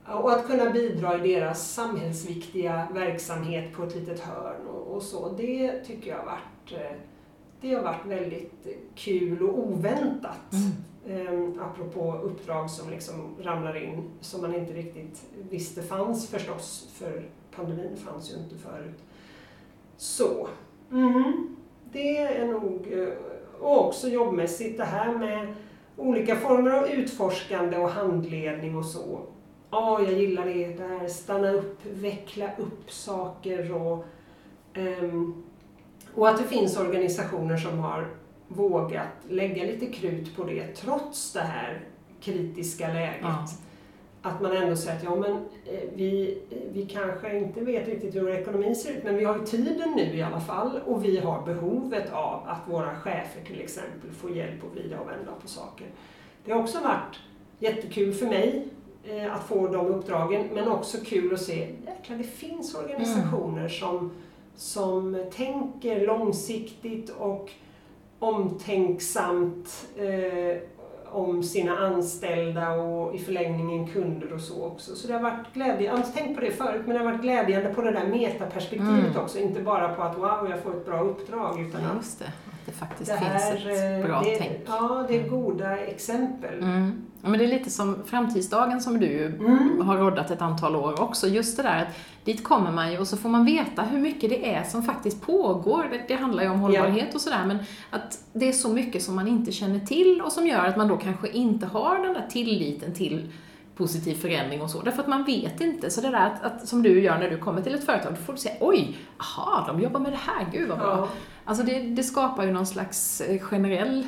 Och att kunna bidra i deras samhällsviktiga verksamhet på ett litet hörn och, och så. Det tycker jag har varit, eh, det har varit väldigt kul och oväntat. Mm. Um, apropå uppdrag som liksom ramlar in som man inte riktigt visste fanns förstås, för pandemin fanns ju inte förut. Så, mhm. det är nog, eh, och också jobbmässigt det här med olika former av utforskande och handledning och så. Ja, jag gillar det där, stanna upp, veckla upp saker och, ehm, och att det finns organisationer som har vågat lägga lite krut på det trots det här kritiska läget. Ja. Att man ändå säger att ja, men, eh, vi, vi kanske inte vet riktigt hur vår ekonomi ser ut men vi har ju tiden nu i alla fall och vi har behovet av att våra chefer till exempel får hjälp att vrida och vända på saker. Det har också varit jättekul för mig eh, att få de uppdragen men också kul att se jäklar det finns organisationer som, som tänker långsiktigt och omtänksamt eh, om sina anställda och i förlängningen kunder och så också. Så det har varit glädjande, jag har inte tänkt på det förut, men det har varit glädjande på det där metaperspektivet Mm. också. Inte bara på att wow, jag får ett bra uppdrag, utan just det. Det faktiskt det finns här, ett eh, bra det, tänk. Ja, det är goda exempel. Mm. Ja, men det är lite som Framtidsdagen som du Mm. har roddat ett antal år också. Just det där att dit kommer man ju och så får man veta hur mycket det är som faktiskt pågår. Det, det handlar ju om hållbarhet och sådär men att det är så mycket som man inte känner till och som gör att man då kanske inte har den där tilliten till positiv förändring och så. Därför att man vet inte. Så det där att, att som du gör när du kommer till ett företag, då får du säga oj, aha, de jobbar med det här, gud vad bra. Ja. Alltså det, det skapar ju någon slags eh, generell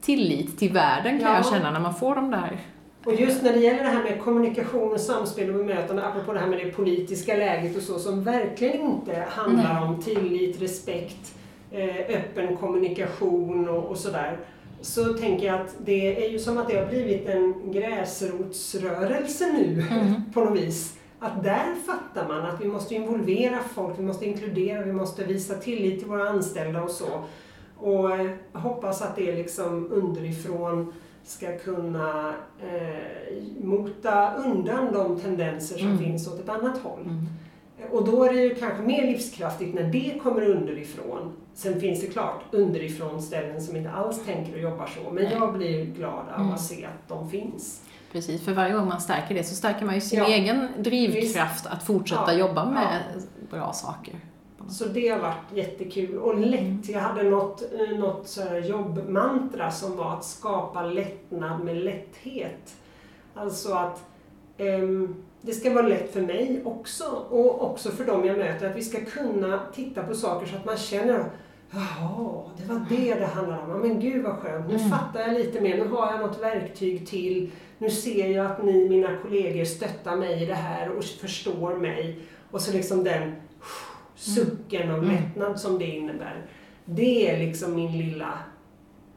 tillit till världen kan Ja. jag känna när man får de där Och just när det gäller det här med kommunikation, samspel och bemötande, apropå det här med det politiska läget och så, som verkligen inte handlar om tillit, respekt, eh, öppen kommunikation och, och sådär. Så tänker jag att det är ju som att det har blivit en gräsrotsrörelse nu Mm. på något vis. Att där fattar man att vi måste involvera folk, vi måste inkludera, vi måste visa tillit till våra anställda och så. Och eh, hoppas att det liksom underifrån ska kunna eh, mota undan de tendenser som Mm. finns åt ett annat håll. Mm. Och då är det ju kanske mer livskraftigt när det kommer underifrån. Sen finns det klart underifrån ställen som inte alls tänker och jobbar så. Men jag blir glad av Mm. att se att de finns. Precis, för varje gång man stärker det så stärker man ju sin Ja. egen drivkraft att fortsätta Ja. jobba med bra saker. Så det har varit jättekul och lätt. Jag hade något, eh, något jobbmantra som var att skapa lättnad med lätthet. Alltså att ehm, det ska vara lätt för mig också och också för dem jag möter. Att vi ska kunna titta på saker så att man känner Jaha, det var det det handlade om. Men gud vad skönt, nu Mm. fattar jag lite mer. Nu har jag något verktyg till. Nu ser jag att ni, mina kollegor, stöttar mig i det här och förstår mig. Och så liksom den sucken av Mm. lättnad som det innebär. Det är liksom min lilla...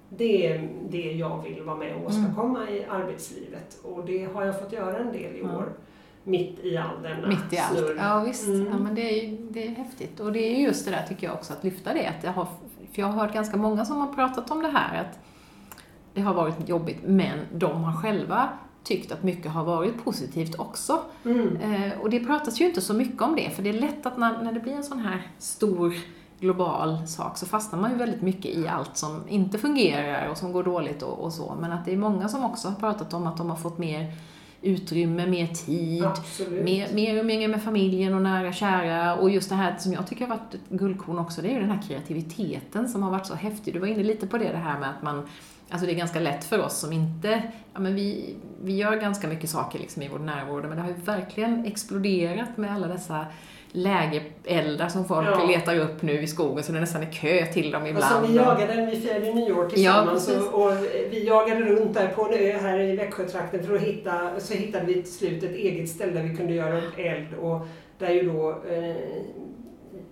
Det är det jag vill vara med och åstadkomma i arbetslivet. Och det har jag fått göra en del i år. Mitt i all denna Mitt i allt. snurr. Ja, visst. Mm. Ja, men det är det är häftigt. Och det är ju just det där tycker jag också, att lyfta det. Att jag har, för jag har hört ganska många som har pratat om det här, att det har varit jobbigt, men de har själva tyckt att mycket har varit positivt också. Mm. Eh, och det pratas ju inte så mycket om det, för det är lätt att när, när det blir en sån här stor global sak så fastnar man ju väldigt mycket i allt som inte fungerar och som går dåligt och, och så. Men att det är många som också har pratat om att de har fått mer utrymme, mer tid, Absolut. mer, mer umgänge med familjen och nära kära. Och just det här som jag tycker har varit ett guldkorn också, det är ju den här kreativiteten som har varit så häftig. Du var inne lite på det, det här med att man Alltså det är ganska lätt för oss som inte, ja men vi, vi gör ganska mycket saker liksom i vår närvaro, men det har ju verkligen exploderat med alla dessa lägereldar som folk Ja. letar upp nu i skogen så det nästan är kö till dem ibland. Alltså vi jagade, vi firade nyår tillsammans Ja, och, och vi jagade runt där på en ö här i Växjötrakten för att hitta, så hittade vi till slut ett eget ställe där vi kunde göra upp eld och där ju då eh,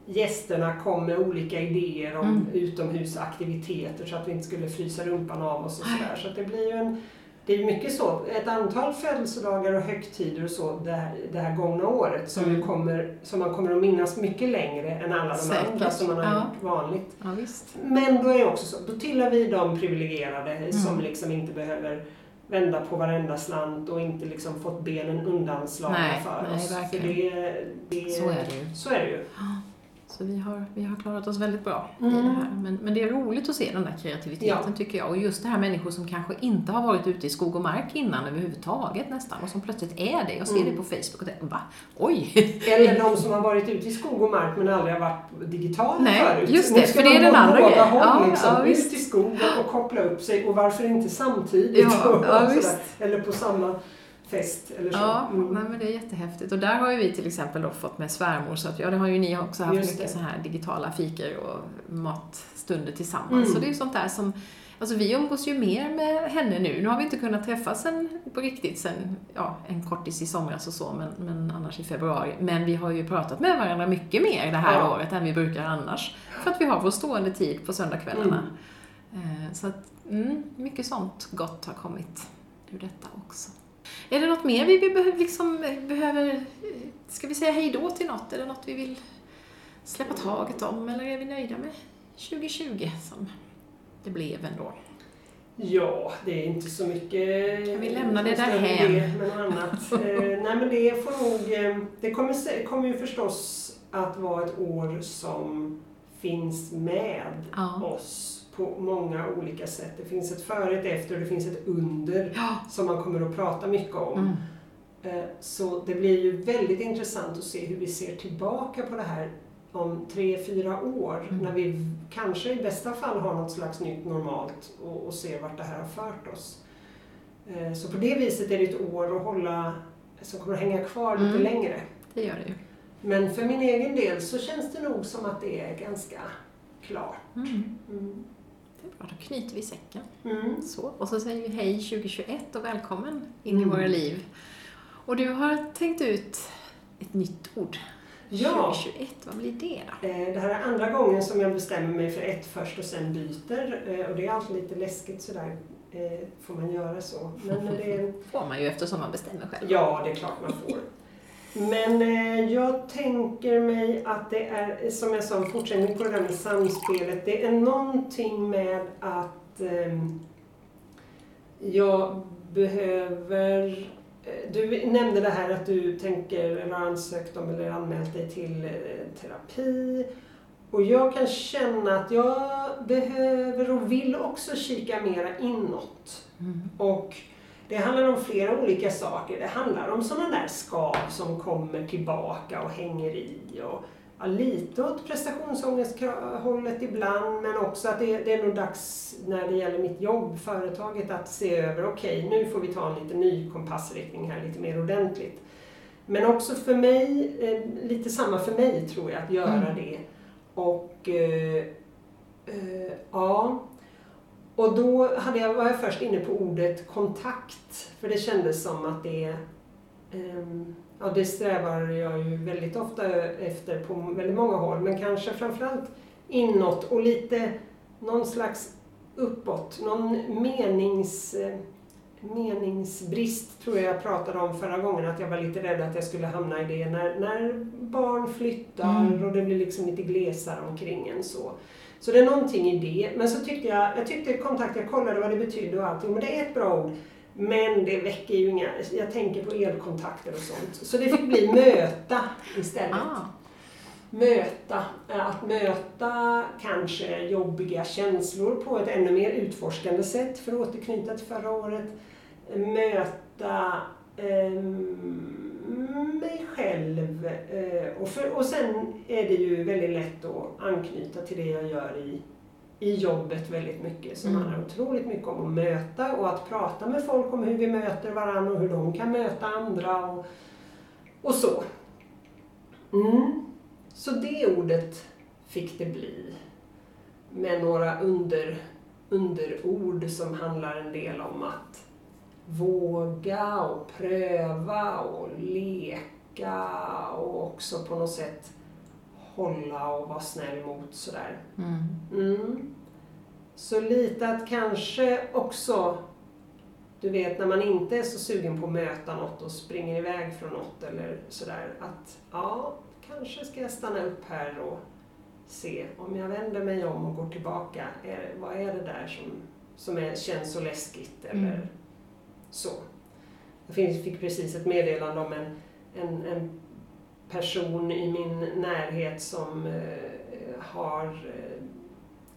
gästerna kom med olika idéer om Mm. utomhusaktiviteter så att vi inte skulle frysa rumpan av oss och sådär. Så det blir ju en det är mycket så, ett antal födelsedagar och högtider och så det här, det här gångna året som, Mm. kommer, som man kommer att minnas mycket längre än alla de Säkert, andra som man har ja. gjort vanligt. Ja. Men då är det också så, då tillhör vi de privilegierade som Mm. liksom inte behöver vända på varenda slant och inte liksom fått benen undanslagna Nej, för nej, oss. verkligen. För det, det, Så är det ju. Så är det ju. Så vi har, vi har klarat oss väldigt bra i Mm. det här. Men, men det är roligt att se den där kreativiteten Ja. tycker jag. Och just det här människor som kanske inte har varit ute i skog och mark innan överhuvudtaget nästan och som plötsligt är det. Jag ser Mm. det på Facebook och tänker, va? Oj! Eller de som har varit ute i skog och mark men aldrig har varit digitala Nej, förut. just Nu det, ska för det är de den andra grejen. håll, Ja, liksom. ja, visst. Ut i skogen och koppla upp sig och varför inte samtidigt? Ja, ja. Eller på samma fest eller så. Ja, Mm. nej, men det är jättehäftigt. Och där har ju vi till exempel fått med svärmor, så att, ja, det har ju ni också haft Just mycket det. så här digitala fikor och matstunder tillsammans. Mm. Så det är ju sånt där som, alltså vi umgås ju mer med henne nu. Nu har vi inte kunnat träffas sen, på riktigt sen, ja, en kortis i somras och så, men, men annars i februari. Men vi har ju pratat med varandra mycket mer det här Ja. året än vi brukar annars. För att vi har vår stående tid på söndagskvällarna. Eh, Så att, mm, mycket sånt gott har kommit ur detta också. Är det något mer vi behöver, liksom, behöver, eh, ska vi säga hej då till något? Är det något vi vill släppa taget om eller är vi nöjda med 2020 som det blev ändå? Ja, det är inte så mycket... Kan vi lämna det därhän? idé med något annat. eh, nej men det får nog... Eh, det kommer, kommer ju förstås att vara ett år som finns med Ja. oss på många olika sätt. Det finns ett före, ett efter och det finns ett under Ja. som man kommer att prata mycket om. Mm. Eh, Så det blir ju väldigt intressant att se hur vi ser tillbaka på det här om tre, fyra år Mm. när vi kanske i bästa fall har något slags nytt normalt och, och ser vart det här har fört oss. Eh, Så på det viset är det ett år att hålla, som kommer att hänga kvar lite Mm. längre. Det gör det ju. Men för min egen del så känns det nog som att det är ganska klart. Mm. Då knyter vi säcken. Mm. Så, och så säger vi hej 2021 och välkommen in Mm. i våra liv. Och du har tänkt ut ett nytt ord. Ja. 2021, vad blir det då? Eh, Det här är andra gången som jag bestämmer mig för ett först och sen byter. Eh, Och det är alltid lite läskigt sådär. Eh, Får man göra så? Men det, får man ju eftersom man bestämmer själv. ja, det är klart man får. Men eh, jag tänker mig att det är, som jag sa, fortsättning på det där med samspelet. Det är någonting med att ehm, jag behöver... eh, Du nämnde det här att du tänker, eller har ansökt om eller anmält dig till eh, terapi. Och jag kan känna att jag behöver och vill också kika mera inåt. Mm. Och det handlar om flera olika saker. Det handlar om sådana där skav som kommer tillbaka och hänger i. Och ja, lite åt prestationsångesthållet ibland men också att det, det är nog dags när det gäller mitt jobb, företaget, att se över okej, nu får vi ta en lite ny kompassriktning här lite mer ordentligt. Men också för mig, eh, lite samma för mig tror jag, att göra Mm. det. Och eh, eh, ja, och då hade jag, var jag först inne på ordet kontakt, för det kändes som att det ehm, Ja, det strävar jag ju väldigt ofta efter på väldigt många håll, men kanske framförallt inåt och lite någon slags uppåt, någon menings, meningsbrist tror jag jag pratade om förra gången, att jag var lite rädd att jag skulle hamna i det när, när barn flyttar Mm. och det blir liksom lite glesare omkring en så. Så det är någonting i det. Men så tyckte jag, jag tyckte kontakt, jag kollade vad det betydde och allting, men det är ett bra ord. Men det väcker ju inga, jag tänker på elkontakter och sånt. Så det fick bli möta istället. Ah, Möta, eh, att möta kanske jobbiga känslor på ett ännu mer utforskande sätt, för att återknyta till förra året. Möta ehm, mig själv. eh, och, för, och sen är det ju väldigt lätt att anknyta till det jag gör i, i jobbet väldigt mycket. Som Mm. handlar otroligt mycket om att möta och att prata med folk om hur vi möter varandra och hur de kan möta andra och, och så. Mm. Så det ordet fick det bli. Med några under, underord som handlar en del om att våga och pröva och leka och också på något sätt hålla och vara snäll mot sådär. mm. Mm. Så lite att kanske också, du vet när man inte är så sugen på att möta något och springer iväg från något eller sådär, att ja, kanske ska jag stanna upp här och se om jag vänder mig om och går tillbaka, är, vad är det där som, som är, känns så läskigt eller Mm. Så. Jag fick precis ett meddelande om en, en, en person i min närhet som eh, har eh,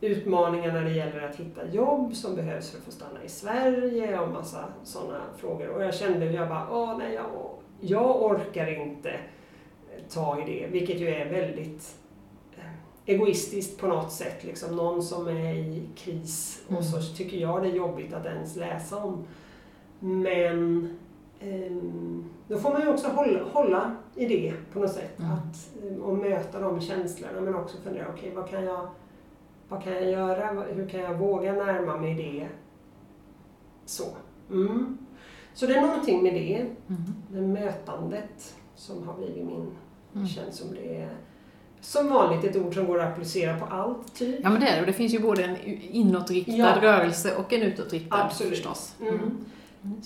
utmaningar när det gäller att hitta jobb som behövs för att få stanna i Sverige och massa sådana frågor. Och jag kände, jag bara, åh nej, jag, jag orkar inte eh, ta i det, vilket ju är väldigt egoistiskt på något sätt. Liksom någon som är i kris och så tycker jag det är jobbigt att ens läsa om. Men ehm, då får man ju också hålla, hålla i det på något sätt. Mm. Att, eh, och möta de känslorna men också fundera, okej vad kan jag vad kan jag göra? Hur kan jag våga närma mig det? Så. Mm. Så det är någonting med det, Mm. det mötandet, som har blivit min, Mm. känns som det är som vanligt ett ord som går att applicera på allt, typ. Ja men det är det, och det finns ju både en inåtriktad Ja. rörelse och en utåtriktad Absolut. förstås. Mm.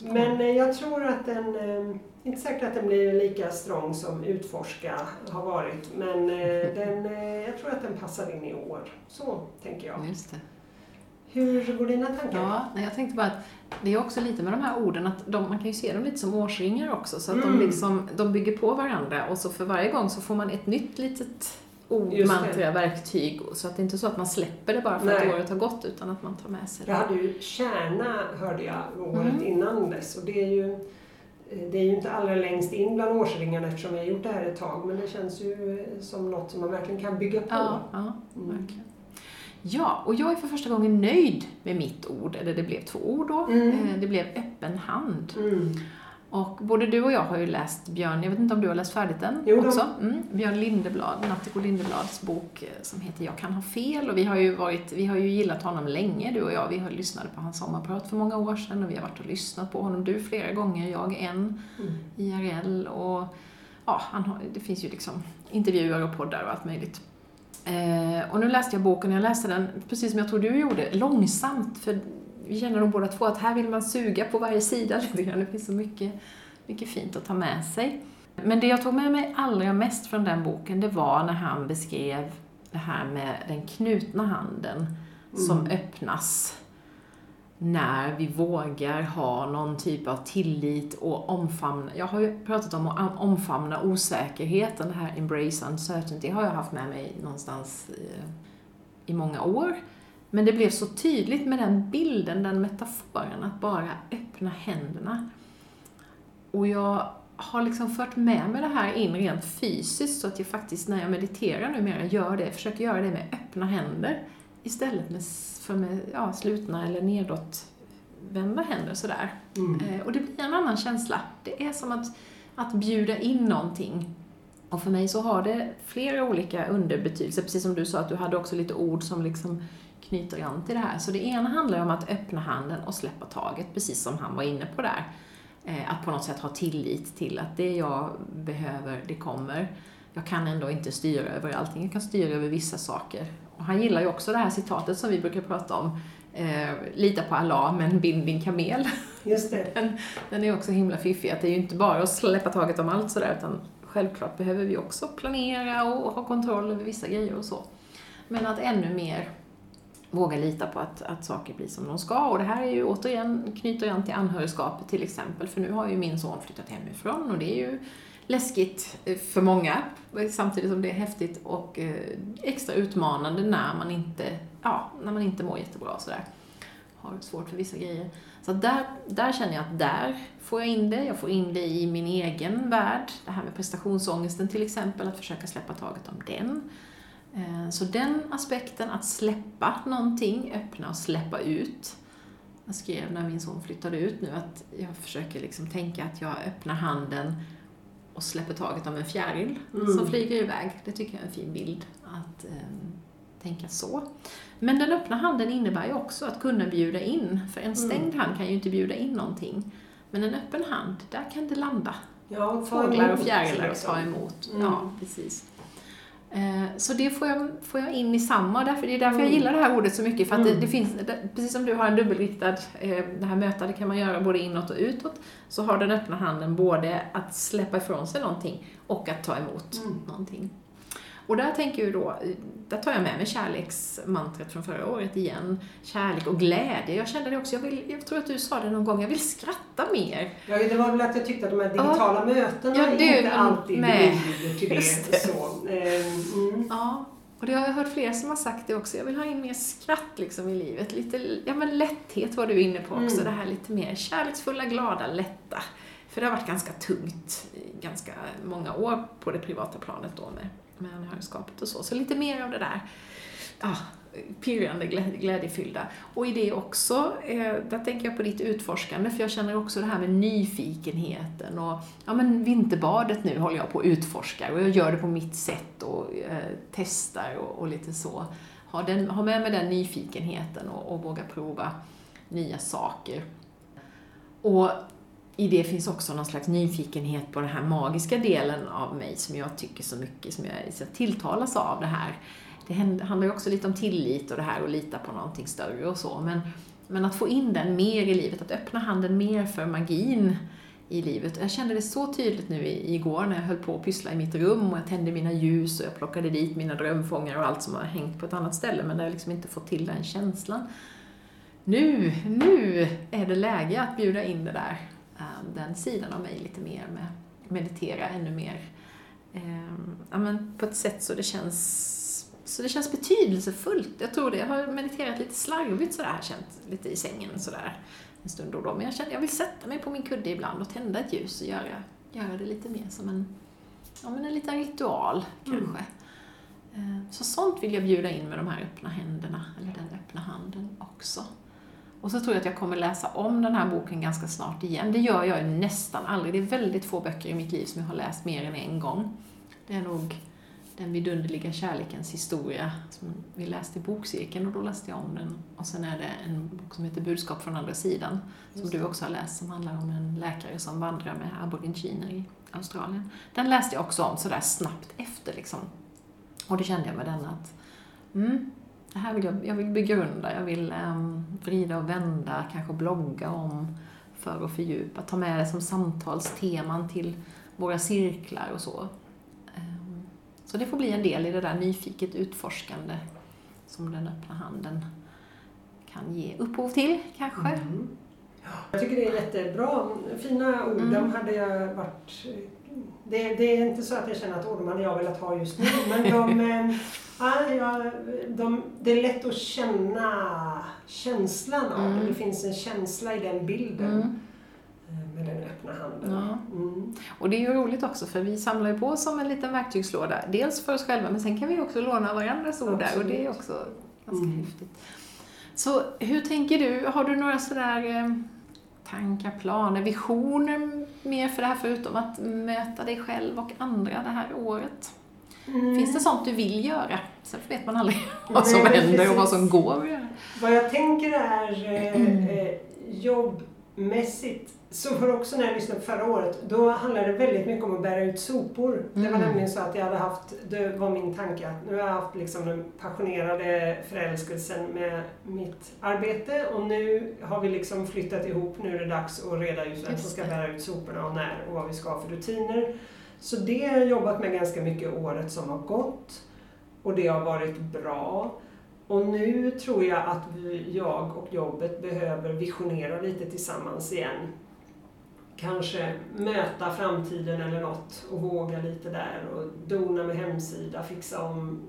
Men eh, jag tror att den, eh, inte säkert att den blir lika strong som utforska har varit, men eh, den, jag tror att den passar in i år. Så tänker jag. Just det. Hur går dina tankar? Ja, jag tänkte bara att det är också lite med de här orden att de, man kan ju se dem lite som årsringar också. Så att Mm. de, liksom, de bygger på varandra och så för varje gång så får man ett nytt litet ord, mantra, verktyg. Så att det inte är så att man släpper det bara för Nej. att året har gått utan att man tar med sig det. Jag hade ju kärna, hörde jag, året Mm. innan dess. Och det är ju det är ju inte allra längst in bland årsringarna eftersom vi har gjort det här ett tag. Men det känns ju som något som man verkligen kan bygga på. Ja, ja Mm. verkligen. Ja, och jag är för första gången nöjd med mitt ord, eller det blev två ord då. Mm. Eh, Det blev öppen hand. Mm. Och både du och jag har ju läst Björn, jag vet inte om du har läst färdigt den Jo också? Mm, Björn Lindeblad, Nattiko Lindeblads bok eh, som heter Jag kan ha fel och vi har ju varit, vi har ju gillat honom länge du och jag. Vi har lyssnat på hans sommarprat för många år sedan och vi har varit och lyssnat på honom, du flera gånger, jag en, Mm. IRL och ja, har, det finns ju liksom intervjuer och poddar och allt möjligt. Eh, och nu läste jag boken, jag läste den precis som jag tror du gjorde, långsamt för vi känner nog båda två att här vill man suga på varje sida lite grann. Det finns så mycket, mycket fint att ta med sig. Men det jag tog med mig allra mest från den boken, det var när han beskrev det här med den knutna handen som Mm. öppnas när vi vågar ha någon typ av tillit och omfamna. Jag har ju pratat om att omfamna osäkerheten, det här embrace uncertainty har jag haft med mig någonstans eh, i många år. Men det blev så tydligt med den bilden, den metaforen, att bara öppna händerna. Och jag har liksom fört med mig det här in rent fysiskt så att jag faktiskt när jag mediterar numera gör det, försöker göra det med öppna händer istället med, för med ja, slutna eller nedåtvända händer sådär. Mm. Eh, och det blir en annan känsla. Det är som att, att bjuda in någonting. Och för mig så har det flera olika underbetydelser, precis som du sa att du hade också lite ord som liksom knyter an till det här. Så det ena handlar om att öppna handen och släppa taget, precis som han var inne på där. Eh, Att på något sätt ha tillit till att det jag behöver, det kommer. Jag kan ändå inte styra över allting, jag kan styra över vissa saker. Och han gillar ju också det här citatet som vi brukar prata om, eh, lita på Allah men bind din kamel. Just det. Den, den är också himla fiffig, att det är ju inte bara att släppa taget om allt sådär, utan självklart behöver vi också planera och ha kontroll över vissa grejer och så. Men att ännu mer våga lita på att, att saker blir som de ska. Och det här är ju återigen, knyter an till anhörigskapet till exempel, för nu har ju min son flyttat hemifrån och det är ju läskigt för många, samtidigt som det är häftigt och eh, extra utmanande när man inte, ja, när man inte mår jättebra och sådär. Har svårt för vissa grejer. Så där, där känner jag att där får jag in det. Jag får in det i min egen värld. Det här med prestationsångesten till exempel, att försöka släppa taget om den. Eh, Så den aspekten, att släppa någonting, öppna och släppa ut. Jag skrev när min son flyttade ut nu att jag försöker liksom tänka att jag öppnar handen och släpper taget om en fjäril Mm. som flyger iväg. Det tycker jag är en fin bild att eh, tänka så. Men den öppna handen innebär ju också att kunna bjuda in. För en stängd hand kan ju inte bjuda in någonting. Men en öppen hand, där kan det landa. Ja, Fåglar och fjärilar och ta emot. Mm. Ja, precis. Eh, Så det får jag, får jag in i samma, därför, det är därför jag Mm. gillar det här ordet så mycket, för att det, Mm. det finns, precis som du har en dubbelriktad, eh, det här möta, det kan man göra både inåt och utåt, så har den öppna handen både att släppa ifrån sig någonting och att ta emot Mm. någonting. Och där tänker jag då, där tar jag med mig kärleksmantret från förra året igen. Kärlek och glädje. Jag kände det också, jag, vill, jag tror att du sa det någon gång, jag vill skratta mer. Ja, det var väl att jag tyckte att de här digitala mötena Ja, det inte alltid bjuder till det. det. Så. Eh, mm. Ja, och det har jag hört flera som har sagt det också. Jag vill ha in mer skratt liksom i livet. Lite, ja men lätthet var du inne på också. Mm. Det här lite mer kärleksfulla, glada, lätta. För det har varit ganska tungt i ganska många år på det privata planet då med, med anhörigskapet och så. Så lite mer av det där ah, pirrande, glädjefyllda. Och i det också, eh, där tänker jag på ditt utforskande, för jag känner också det här med nyfikenheten och ja men vinterbadet nu håller jag på att utforska och jag gör det på mitt sätt och eh, testar och, och lite så. Ha, den, ha med mig den nyfikenheten och, och våga prova nya saker. Och i det finns också någon slags nyfikenhet på den här magiska delen av mig som jag tycker så mycket, som jag så jag tilltalas av det här. Det handlar ju också lite om tillit och det här och lita på någonting större och så, men, men att få in den mer i livet, att öppna handen mer för magin i livet. Jag kände det så tydligt nu igår när jag höll på att pyssla i mitt rum och jag tände mina ljus och jag plockade dit mina drömfångare och allt som har hängt på ett annat ställe men där jag liksom inte fått till den känslan. nu, nu är det läge att bjuda in det där, den sidan av mig lite mer med meditera ännu mer. Eh, ja, men på ett sätt så det känns så det känns betydelsefullt. Jag tror det. Jag har mediterat lite slarvigt sådär, känt lite i sängen sådär en stund då och då. Men jag känner jag vill sätta mig på min kudde ibland och tända ett ljus och göra, göra det lite mer som en, ja, men en liten ritual kanske. Mm. Så sånt vill jag bjuda in med de här öppna händerna, eller den öppna handen också. Och så tror jag att jag kommer läsa om den här boken ganska snart igen. Det gör jag nästan aldrig. Det är väldigt få böcker i mitt liv som jag har läst mer än en gång. Det är nog Den vidunderliga kärlekens historia som vi läste i bokcirkeln och då läste jag om den. Och sen är det en bok som heter Budskap från andra sidan som du också har läst som handlar om en läkare som vandrar med aboriginer i Australien. Den läste jag också om sådär snabbt efter liksom. Och det kände jag med den att mm, det här vill jag, jag vill begrunda, jag vill um, vrida och vända, kanske blogga om för att fördjupa, ta med det som samtalsteman till våra cirklar och så. Um, så det får bli en del i det där nyfiket utforskande som den öppna handen kan ge upphov till, kanske. Mm. Jag tycker det är jättebra. Fina ord, mm. de hade jag varit... Det, det, är inte så att jag känner att hade jag velat ha just nu, men de, eh, ja, de, det är lätt att känna känslan av mm. det. Det finns en känsla i den bilden. Mm. Eh, med den öppna handen. Ja. Mm. Och det är ju roligt också för vi samlar ju på som en liten verktygslåda. Dels för oss själva men sen kan vi också låna varandras ord där och det är också ganska mm. häftigt. Så hur tänker du? Har du några sådär eh, tankar, planer, visioner mer för det här förutom att möta dig själv och andra det här året? Mm. Finns det sånt du vill göra? Sen vet man aldrig vad som Nej, händer och vad som går att göra. Vad jag tänker är eh, mm. eh, jobbmässigt, så för också när jag lyssnade på förra året, då handlade det väldigt mycket om att bära ut sopor. Mm. Det var mm. nämligen så att jag hade haft, det var min tanke att nu har jag haft liksom den passionerade förälskelsen med mitt arbete och nu har vi liksom flyttat ihop, nu är det dags att reda ut vem som ska bära ut soporna och när och vad vi ska ha för rutiner. Så det har jag jobbat med ganska mycket året som har gått och det har varit bra. Och nu tror jag att vi, jag och jobbet behöver visionera lite tillsammans igen. Kanske möta framtiden eller något och våga lite där och dona med hemsida, fixa om,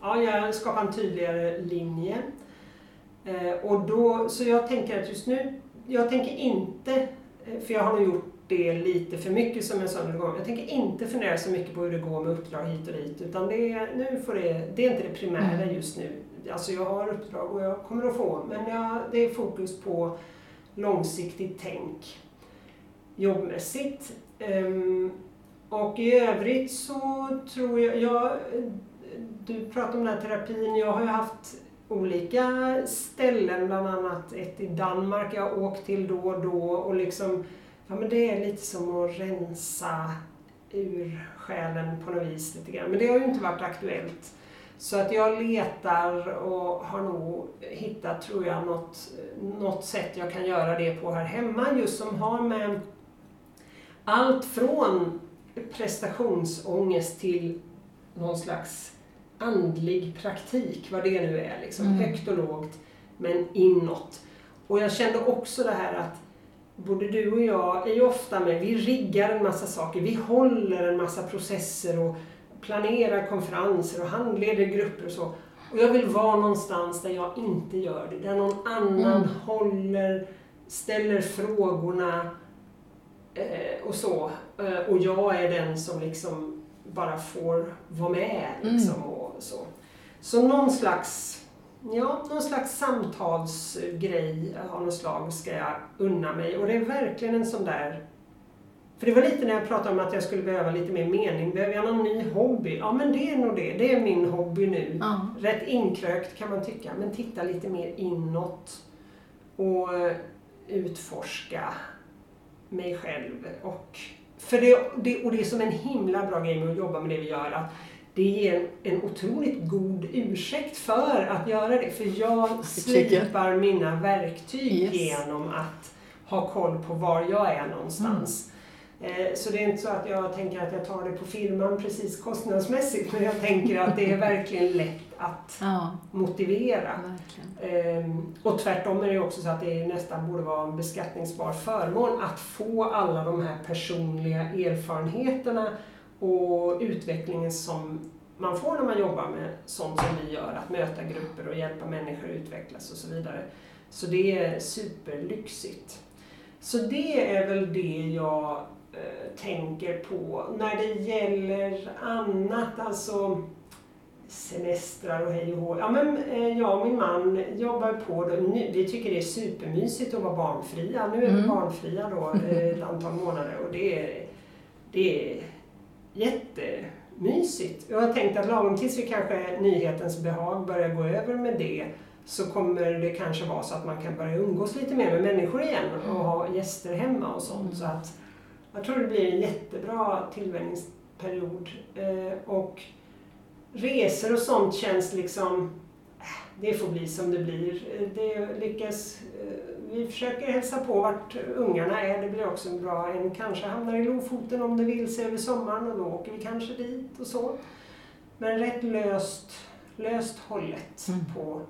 ja, skapa en tydligare linje. Eh, och då, så jag tänker att just nu, jag tänker inte, eh, för jag har nog gjort det lite för mycket som jag sa någon gång. Jag tänker inte fundera så mycket på hur det går med uppdrag hit och dit utan det är, nu får det, det är inte det primära mm. just nu. Alltså jag har uppdrag och jag kommer att få men jag, det är fokus på långsiktigt tänk jobbmässigt. Ehm, och i övrigt så tror jag, jag du pratar om den här terapin, jag har ju haft olika ställen, bland annat ett i Danmark jag har åkt till då och då och liksom Ja men det är lite som att rensa ur själen på något vis lite grann. Men det har ju inte varit aktuellt. Så att jag letar och har nog hittat, tror jag, något, något sätt jag kan göra det på här hemma just som har med allt från prestationsångest till någon slags andlig praktik, vad det nu är, liksom mm. högt och lågt, men inåt. Och jag kände också det här att både du och jag är ju ofta med, vi riggar en massa saker, vi håller en massa processer och planerar konferenser och handleder grupper och så. Och jag vill vara någonstans där jag inte gör det, där någon annan mm. håller, ställer frågorna och så. Eh, och jag är den som liksom bara får vara med liksom mm. och så. Så någon slags Ja, någon slags samtalsgrej av något slag ska jag unna mig. Och det är verkligen en sån där... För det var lite när jag pratade om att jag skulle behöva lite mer mening. Behöver jag någon ny hobby? Ja, men det är nog det. Det är min hobby nu. Mm. Rätt inkrökt kan man tycka, men titta lite mer inåt och utforska mig själv. Och, för det, det, och det är som en himla bra grej med att jobba med det vi gör, att det ger en otroligt god ursäkt för att göra det. För jag slipar mina verktyg yes. genom att ha koll på var jag är någonstans. Mm. Så det är inte så att jag tänker att jag tar det på firman precis kostnadsmässigt, men jag tänker att det är verkligen lätt att Ja, motivera. Ehm, och tvärtom är det också så att det nästan borde vara en beskattningsbar förmån att få alla de här personliga erfarenheterna och utvecklingen som man får när man jobbar med sånt som vi gör, att möta grupper och hjälpa människor att utvecklas och så vidare. Så det är superlyxigt. Så det är väl det jag eh, tänker på. När det gäller annat, alltså semestrar och hej och hå. Ja, men eh, jag och min man jobbar på. Nu, vi tycker det är supermysigt att vara barnfria. Nu är vi Mm. barnfria då eh, ett antal månader och det är, det är jättemysigt. Jag har tänkt att lagom tills vi kanske nyhetens behag börjar gå över med det så kommer det kanske vara så att man kan börja umgås lite mer med människor igen och ha gäster hemma och sånt. Mm. Så att jag tror det blir en jättebra tillvänjningsperiod. Eh, och resor och sånt känns liksom, äh, det får bli som det blir. Det lyckas, eh, vi försöker hälsa på vart ungarna är, det blir också bra, en kanske hamnar i Lofoten om det vill sig över sommaren och då åker vi kanske dit och så. Men rätt löst, löst hållet Mm. på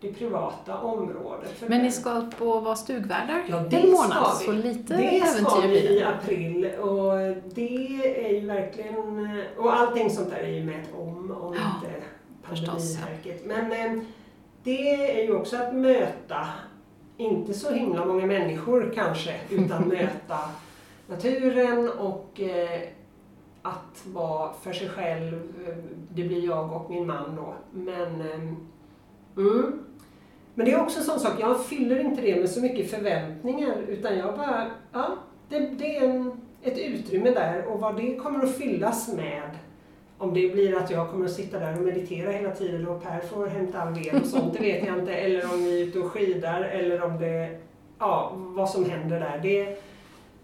det privata området. För Men ni ska upp och vara stugvärdar Ja, det en månad, ska vi. så lite det ska äventyr vi blir i april och det är ju verkligen, och allting sånt där är ju mätt om, om Ja, inte förstås, ja. pandemiverket. Men eh, det är ju också att möta, inte så himla många människor kanske, utan möta naturen och eh, att vara för sig själv. Det blir jag och min man då. Men, eh, mm. Men det är också en sån sak, jag fyller inte det med så mycket förväntningar utan jag bara, ja, det, det är en, ett utrymme där och vad det kommer att fyllas med om det blir att jag kommer att sitta där och meditera hela tiden och Per får hämta all ved och sånt, det vet jag inte. Eller om vi är ute och skidar eller om det, ja, vad som händer där. Det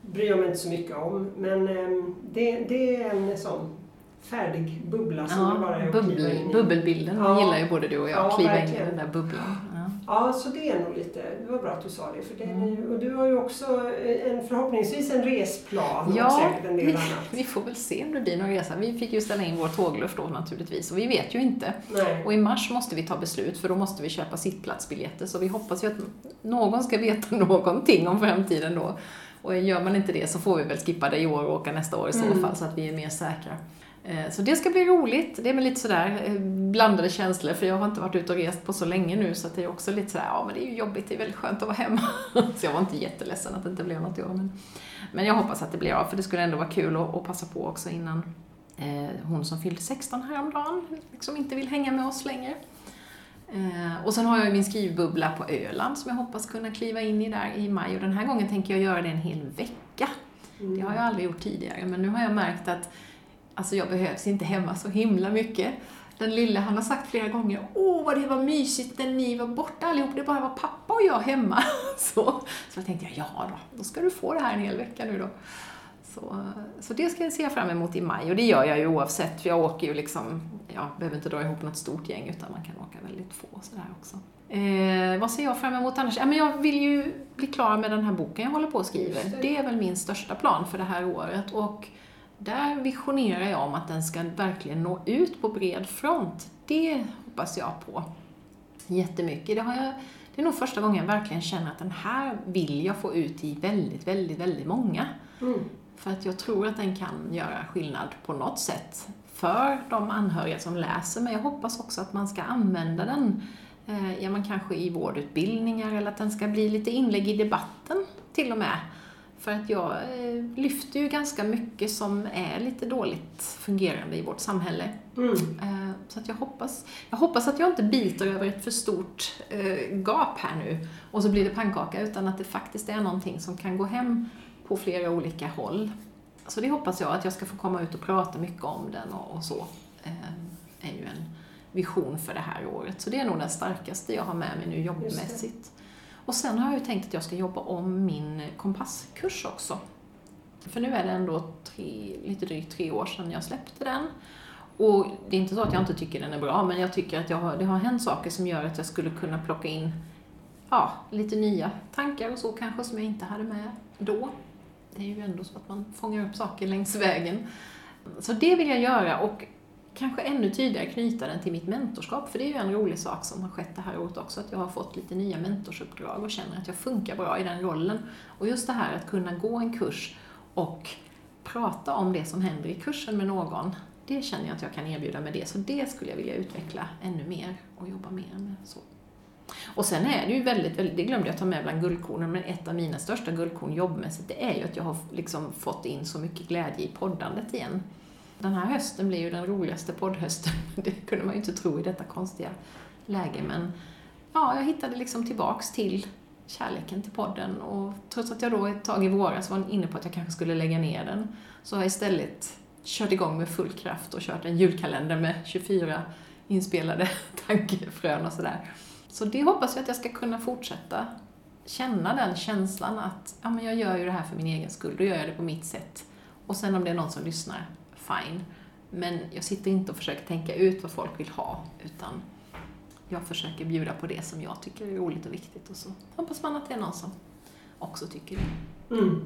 bryr jag mig inte så mycket om. Men ehm, det, det är en sån färdig bubbla som det bara är Ja, att kliva bubbel, in i. bubbelbilden Ja. gillar ju både du och jag, Ja, kliva in i verkligen. den där bubblan. Ja. Så det är nog lite, det var bra att du sa det. För det Mm. ju, och du har ju också en, förhoppningsvis en resplan Ja, och säkert en del annat. vi får väl se om det blir någon resa. Vi fick ju ställa in vår tågluff då naturligtvis och vi vet ju inte. Nej. Och i mars måste vi ta beslut för då måste vi köpa sittplatsbiljetter så vi hoppas ju att någon ska veta någonting om framtiden då. Och gör man inte det så får vi väl skippa det i år och åka nästa år i så Mm. fall så att vi är mer säkra. Eh, så det ska bli roligt. Det är med lite sådär eh, blandade känslor för jag har inte varit ute och rest på så länge nu så att det är också lite sådär, ja men det är ju jobbigt, det är väldigt skönt att vara hemma. Så jag var inte jätteledsen att det inte blev något i år. Men, men jag hoppas att det blir av för det skulle ändå vara kul att, att passa på också innan eh, hon som fyllde 16 häromdagen liksom inte vill hänga med oss längre. Eh, och sen har jag ju min skrivbubbla på Öland som jag hoppas kunna kliva in i där i maj och den här gången tänker jag göra det en hel vecka. Det har jag aldrig gjort tidigare, men nu har jag märkt att alltså jag behövs inte hemma så himla mycket. Den lille, han har sagt flera gånger, åh vad det var mysigt när ni var borta allihop, det bara var pappa och jag hemma. Så, så jag tänkte jag, ja då, då ska du få det här en hel vecka nu då. Så, så det ska jag se fram emot i maj och det gör jag ju oavsett, för jag åker ju liksom, jag behöver inte dra ihop något stort gäng utan man kan åka väldigt få sådär också. Eh, vad ser jag fram emot annars? Ja, men jag vill ju bli klar med den här boken jag håller på och skriver. Det är väl min största plan för det här året och där visionerar jag om att den ska verkligen nå ut på bred front. Det hoppas jag på jättemycket. Det, har jag, det är nog första gången jag verkligen känner att den här vill jag få ut i väldigt, väldigt, väldigt många. Mm. För att jag tror att den kan göra skillnad på något sätt för de anhöriga som läser, men jag hoppas också att man ska använda den, eh, ja men kanske i vårdutbildningar eller att den ska bli lite inlägg i debatten till och med. För att jag eh, lyfter ju ganska mycket som är lite dåligt fungerande i vårt samhälle. Mm. Eh, Så att jag hoppas, jag hoppas att jag inte biter över ett för stort eh, gap här nu och så blir det pannkaka utan att det faktiskt är någonting som kan gå hem på flera olika håll. Så det hoppas jag, att jag ska få komma ut och prata mycket om den och, så. Eh, är ju en vision för det här året. Så det är nog den starkaste jag har med mig nu jobbmässigt. Och sen har jag ju tänkt att jag ska jobba om min kompasskurs också. För nu är det ändå tre, lite drygt tre år sedan jag släppte den. Och det är inte så att jag inte tycker den är bra, men jag tycker att jag har, det har hänt saker som gör att jag skulle kunna plocka in ja, lite nya tankar och så kanske som jag inte hade med då. Det är ju ändå så att man fångar upp saker längs vägen. Så det vill jag göra och kanske ännu tydligare knyta den till mitt mentorskap, för det är ju en rolig sak som har skett det här året också, att jag har fått lite nya mentorsuppdrag och känner att jag funkar bra i den rollen. Och just det här att kunna gå en kurs och prata om det som händer i kursen med någon, det känner jag att jag kan erbjuda med det, så det skulle jag vilja utveckla ännu mer och jobba mer med. Så. Och sen är det ju väldigt, väldigt, det glömde jag ta med bland guldkornen, men ett av mina största guldkorn jobbmässigt, det är ju att jag har liksom fått in så mycket glädje i poddandet igen. Den här hösten blir ju den roligaste poddhösten, det kunde man ju inte tro i detta konstiga läge, men ja, jag hittade liksom tillbaks till kärleken till podden och trots att jag då ett tag i våras var inne på att jag kanske skulle lägga ner den, så har jag istället kört igång med full kraft och kört en julkalender med 24 inspelade tankefrön och sådär. Så det hoppas jag att jag ska kunna fortsätta känna den känslan att ja, men jag gör ju det här för min egen skull, då gör jag det på mitt sätt. Och sen om det är någon som lyssnar, fine. Men jag sitter inte och försöker tänka ut vad folk vill ha, utan jag försöker bjuda på det som jag tycker är roligt och viktigt och så hoppas man att det är någon som också tycker det. Mm.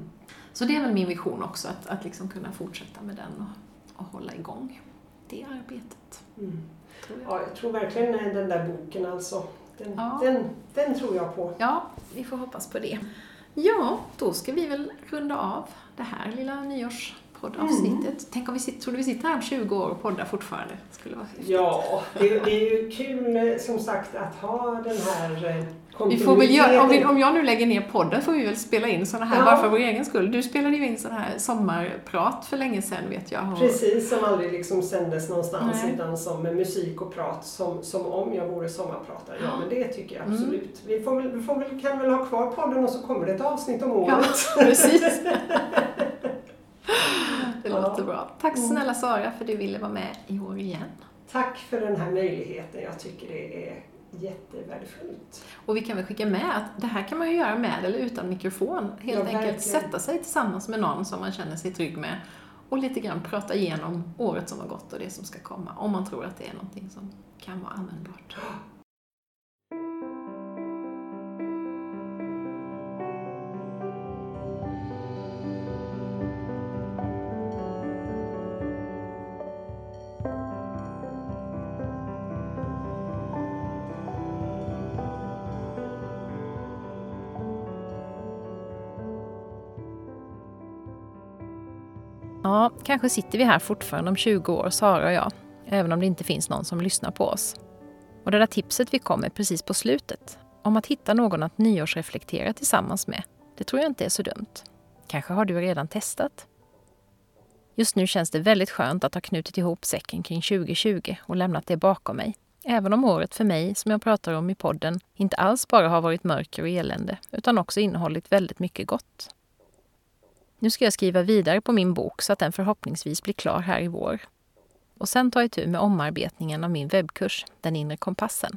Så det är väl min vision också, att, att liksom kunna fortsätta med den och, och hålla igång det arbetet. Mm. Tror jag. Ja, jag tror verkligen den där boken alltså. Den, ja. den, den tror jag på. Ja, vi får hoppas på det. Ja, då ska vi väl runda av det här lilla nyårs poddavsnittet. Mm. Tänk om vi sitter, tror du vi sitter här om 20 år och poddar fortfarande? Skulle vara ja, det, det, är ju kul eh, som sagt att ha den här eh, vi får väl göra, om, vi, om jag nu lägger ner podden får vi väl spela in sådana här, ja. bara för vår egen skull. Du spelade ju in sådana här sommarprat för länge sedan vet jag. Precis, som aldrig liksom sändes någonstans Nej. utan som musik och prat som, som om jag vore sommarpratare. Ja, men det tycker jag mm. absolut. Mm. Vi, får väl, vi får väl, kan väl ha kvar podden och så kommer det ett avsnitt om året. Ja, precis. Det låter bra. Tack mm. snälla Sara för att du ville vara med i år igen. Tack för den här möjligheten. Jag tycker det är jättevärdefullt. Och vi kan väl skicka med att det här kan man ju göra med eller utan mikrofon. Helt ja, enkelt verkligen. sätta sig tillsammans med någon som man känner sig trygg med och lite grann prata igenom året som har gått och det som ska komma. Om man tror att det är någonting som kan vara användbart. Ja, kanske sitter vi här fortfarande om 20 år, Sara och jag, även om det inte finns någon som lyssnar på oss. Och det där tipset vi kom med precis på slutet, om att hitta någon att nyårsreflektera tillsammans med, det tror jag inte är så dumt. Kanske har du redan testat? Just nu känns det väldigt skönt att ha knutit ihop säcken kring 2020 och lämnat det bakom mig. Även om året för mig, som jag pratar om i podden, inte alls bara har varit mörker och elände, utan också innehållit väldigt mycket gott. Nu ska jag skriva vidare på min bok så att den förhoppningsvis blir klar här i vår. Och sen ta itu med omarbetningen av min webbkurs, Den inre kompassen.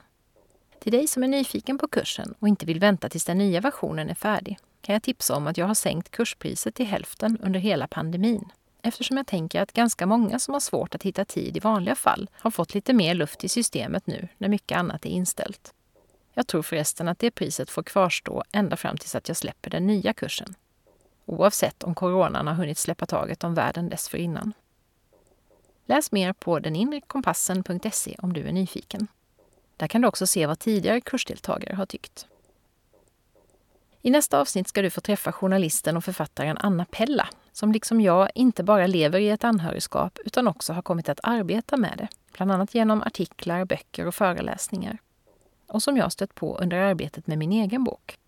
Till dig som är nyfiken på kursen och inte vill vänta tills den nya versionen är färdig kan jag tipsa om att jag har sänkt kurspriset till hälften under hela pandemin. Eftersom jag tänker att ganska många som har svårt att hitta tid i vanliga fall har fått lite mer luft i systemet nu när mycket annat är inställt. Jag tror förresten att det priset får kvarstå ända fram tills att jag släpper den nya kursen oavsett om coronan har hunnit släppa taget om världen dessförinnan. Läs mer på deninrekompassen.se om du är nyfiken. Där kan du också se vad tidigare kursdeltagare har tyckt. I nästa avsnitt ska du få träffa journalisten och författaren Anna Pella som liksom jag inte bara lever i ett anhörigskap utan också har kommit att arbeta med det, bland annat genom artiklar, böcker och föreläsningar. Och som jag stött på under arbetet med min egen bok.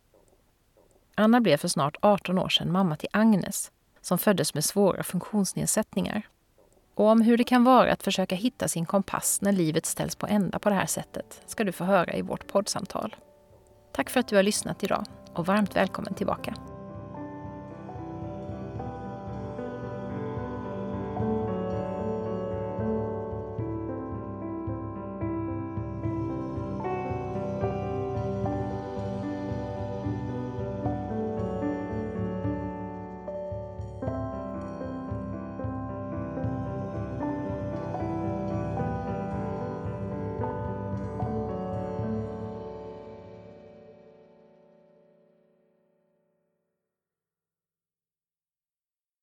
Anna blev för snart 18 år sedan mamma till Agnes, som föddes med svåra funktionsnedsättningar. Och om hur det kan vara att försöka hitta sin kompass när livet ställs på ända på det här sättet ska du få höra i vårt poddsamtal. Tack för att du har lyssnat idag och varmt välkommen tillbaka.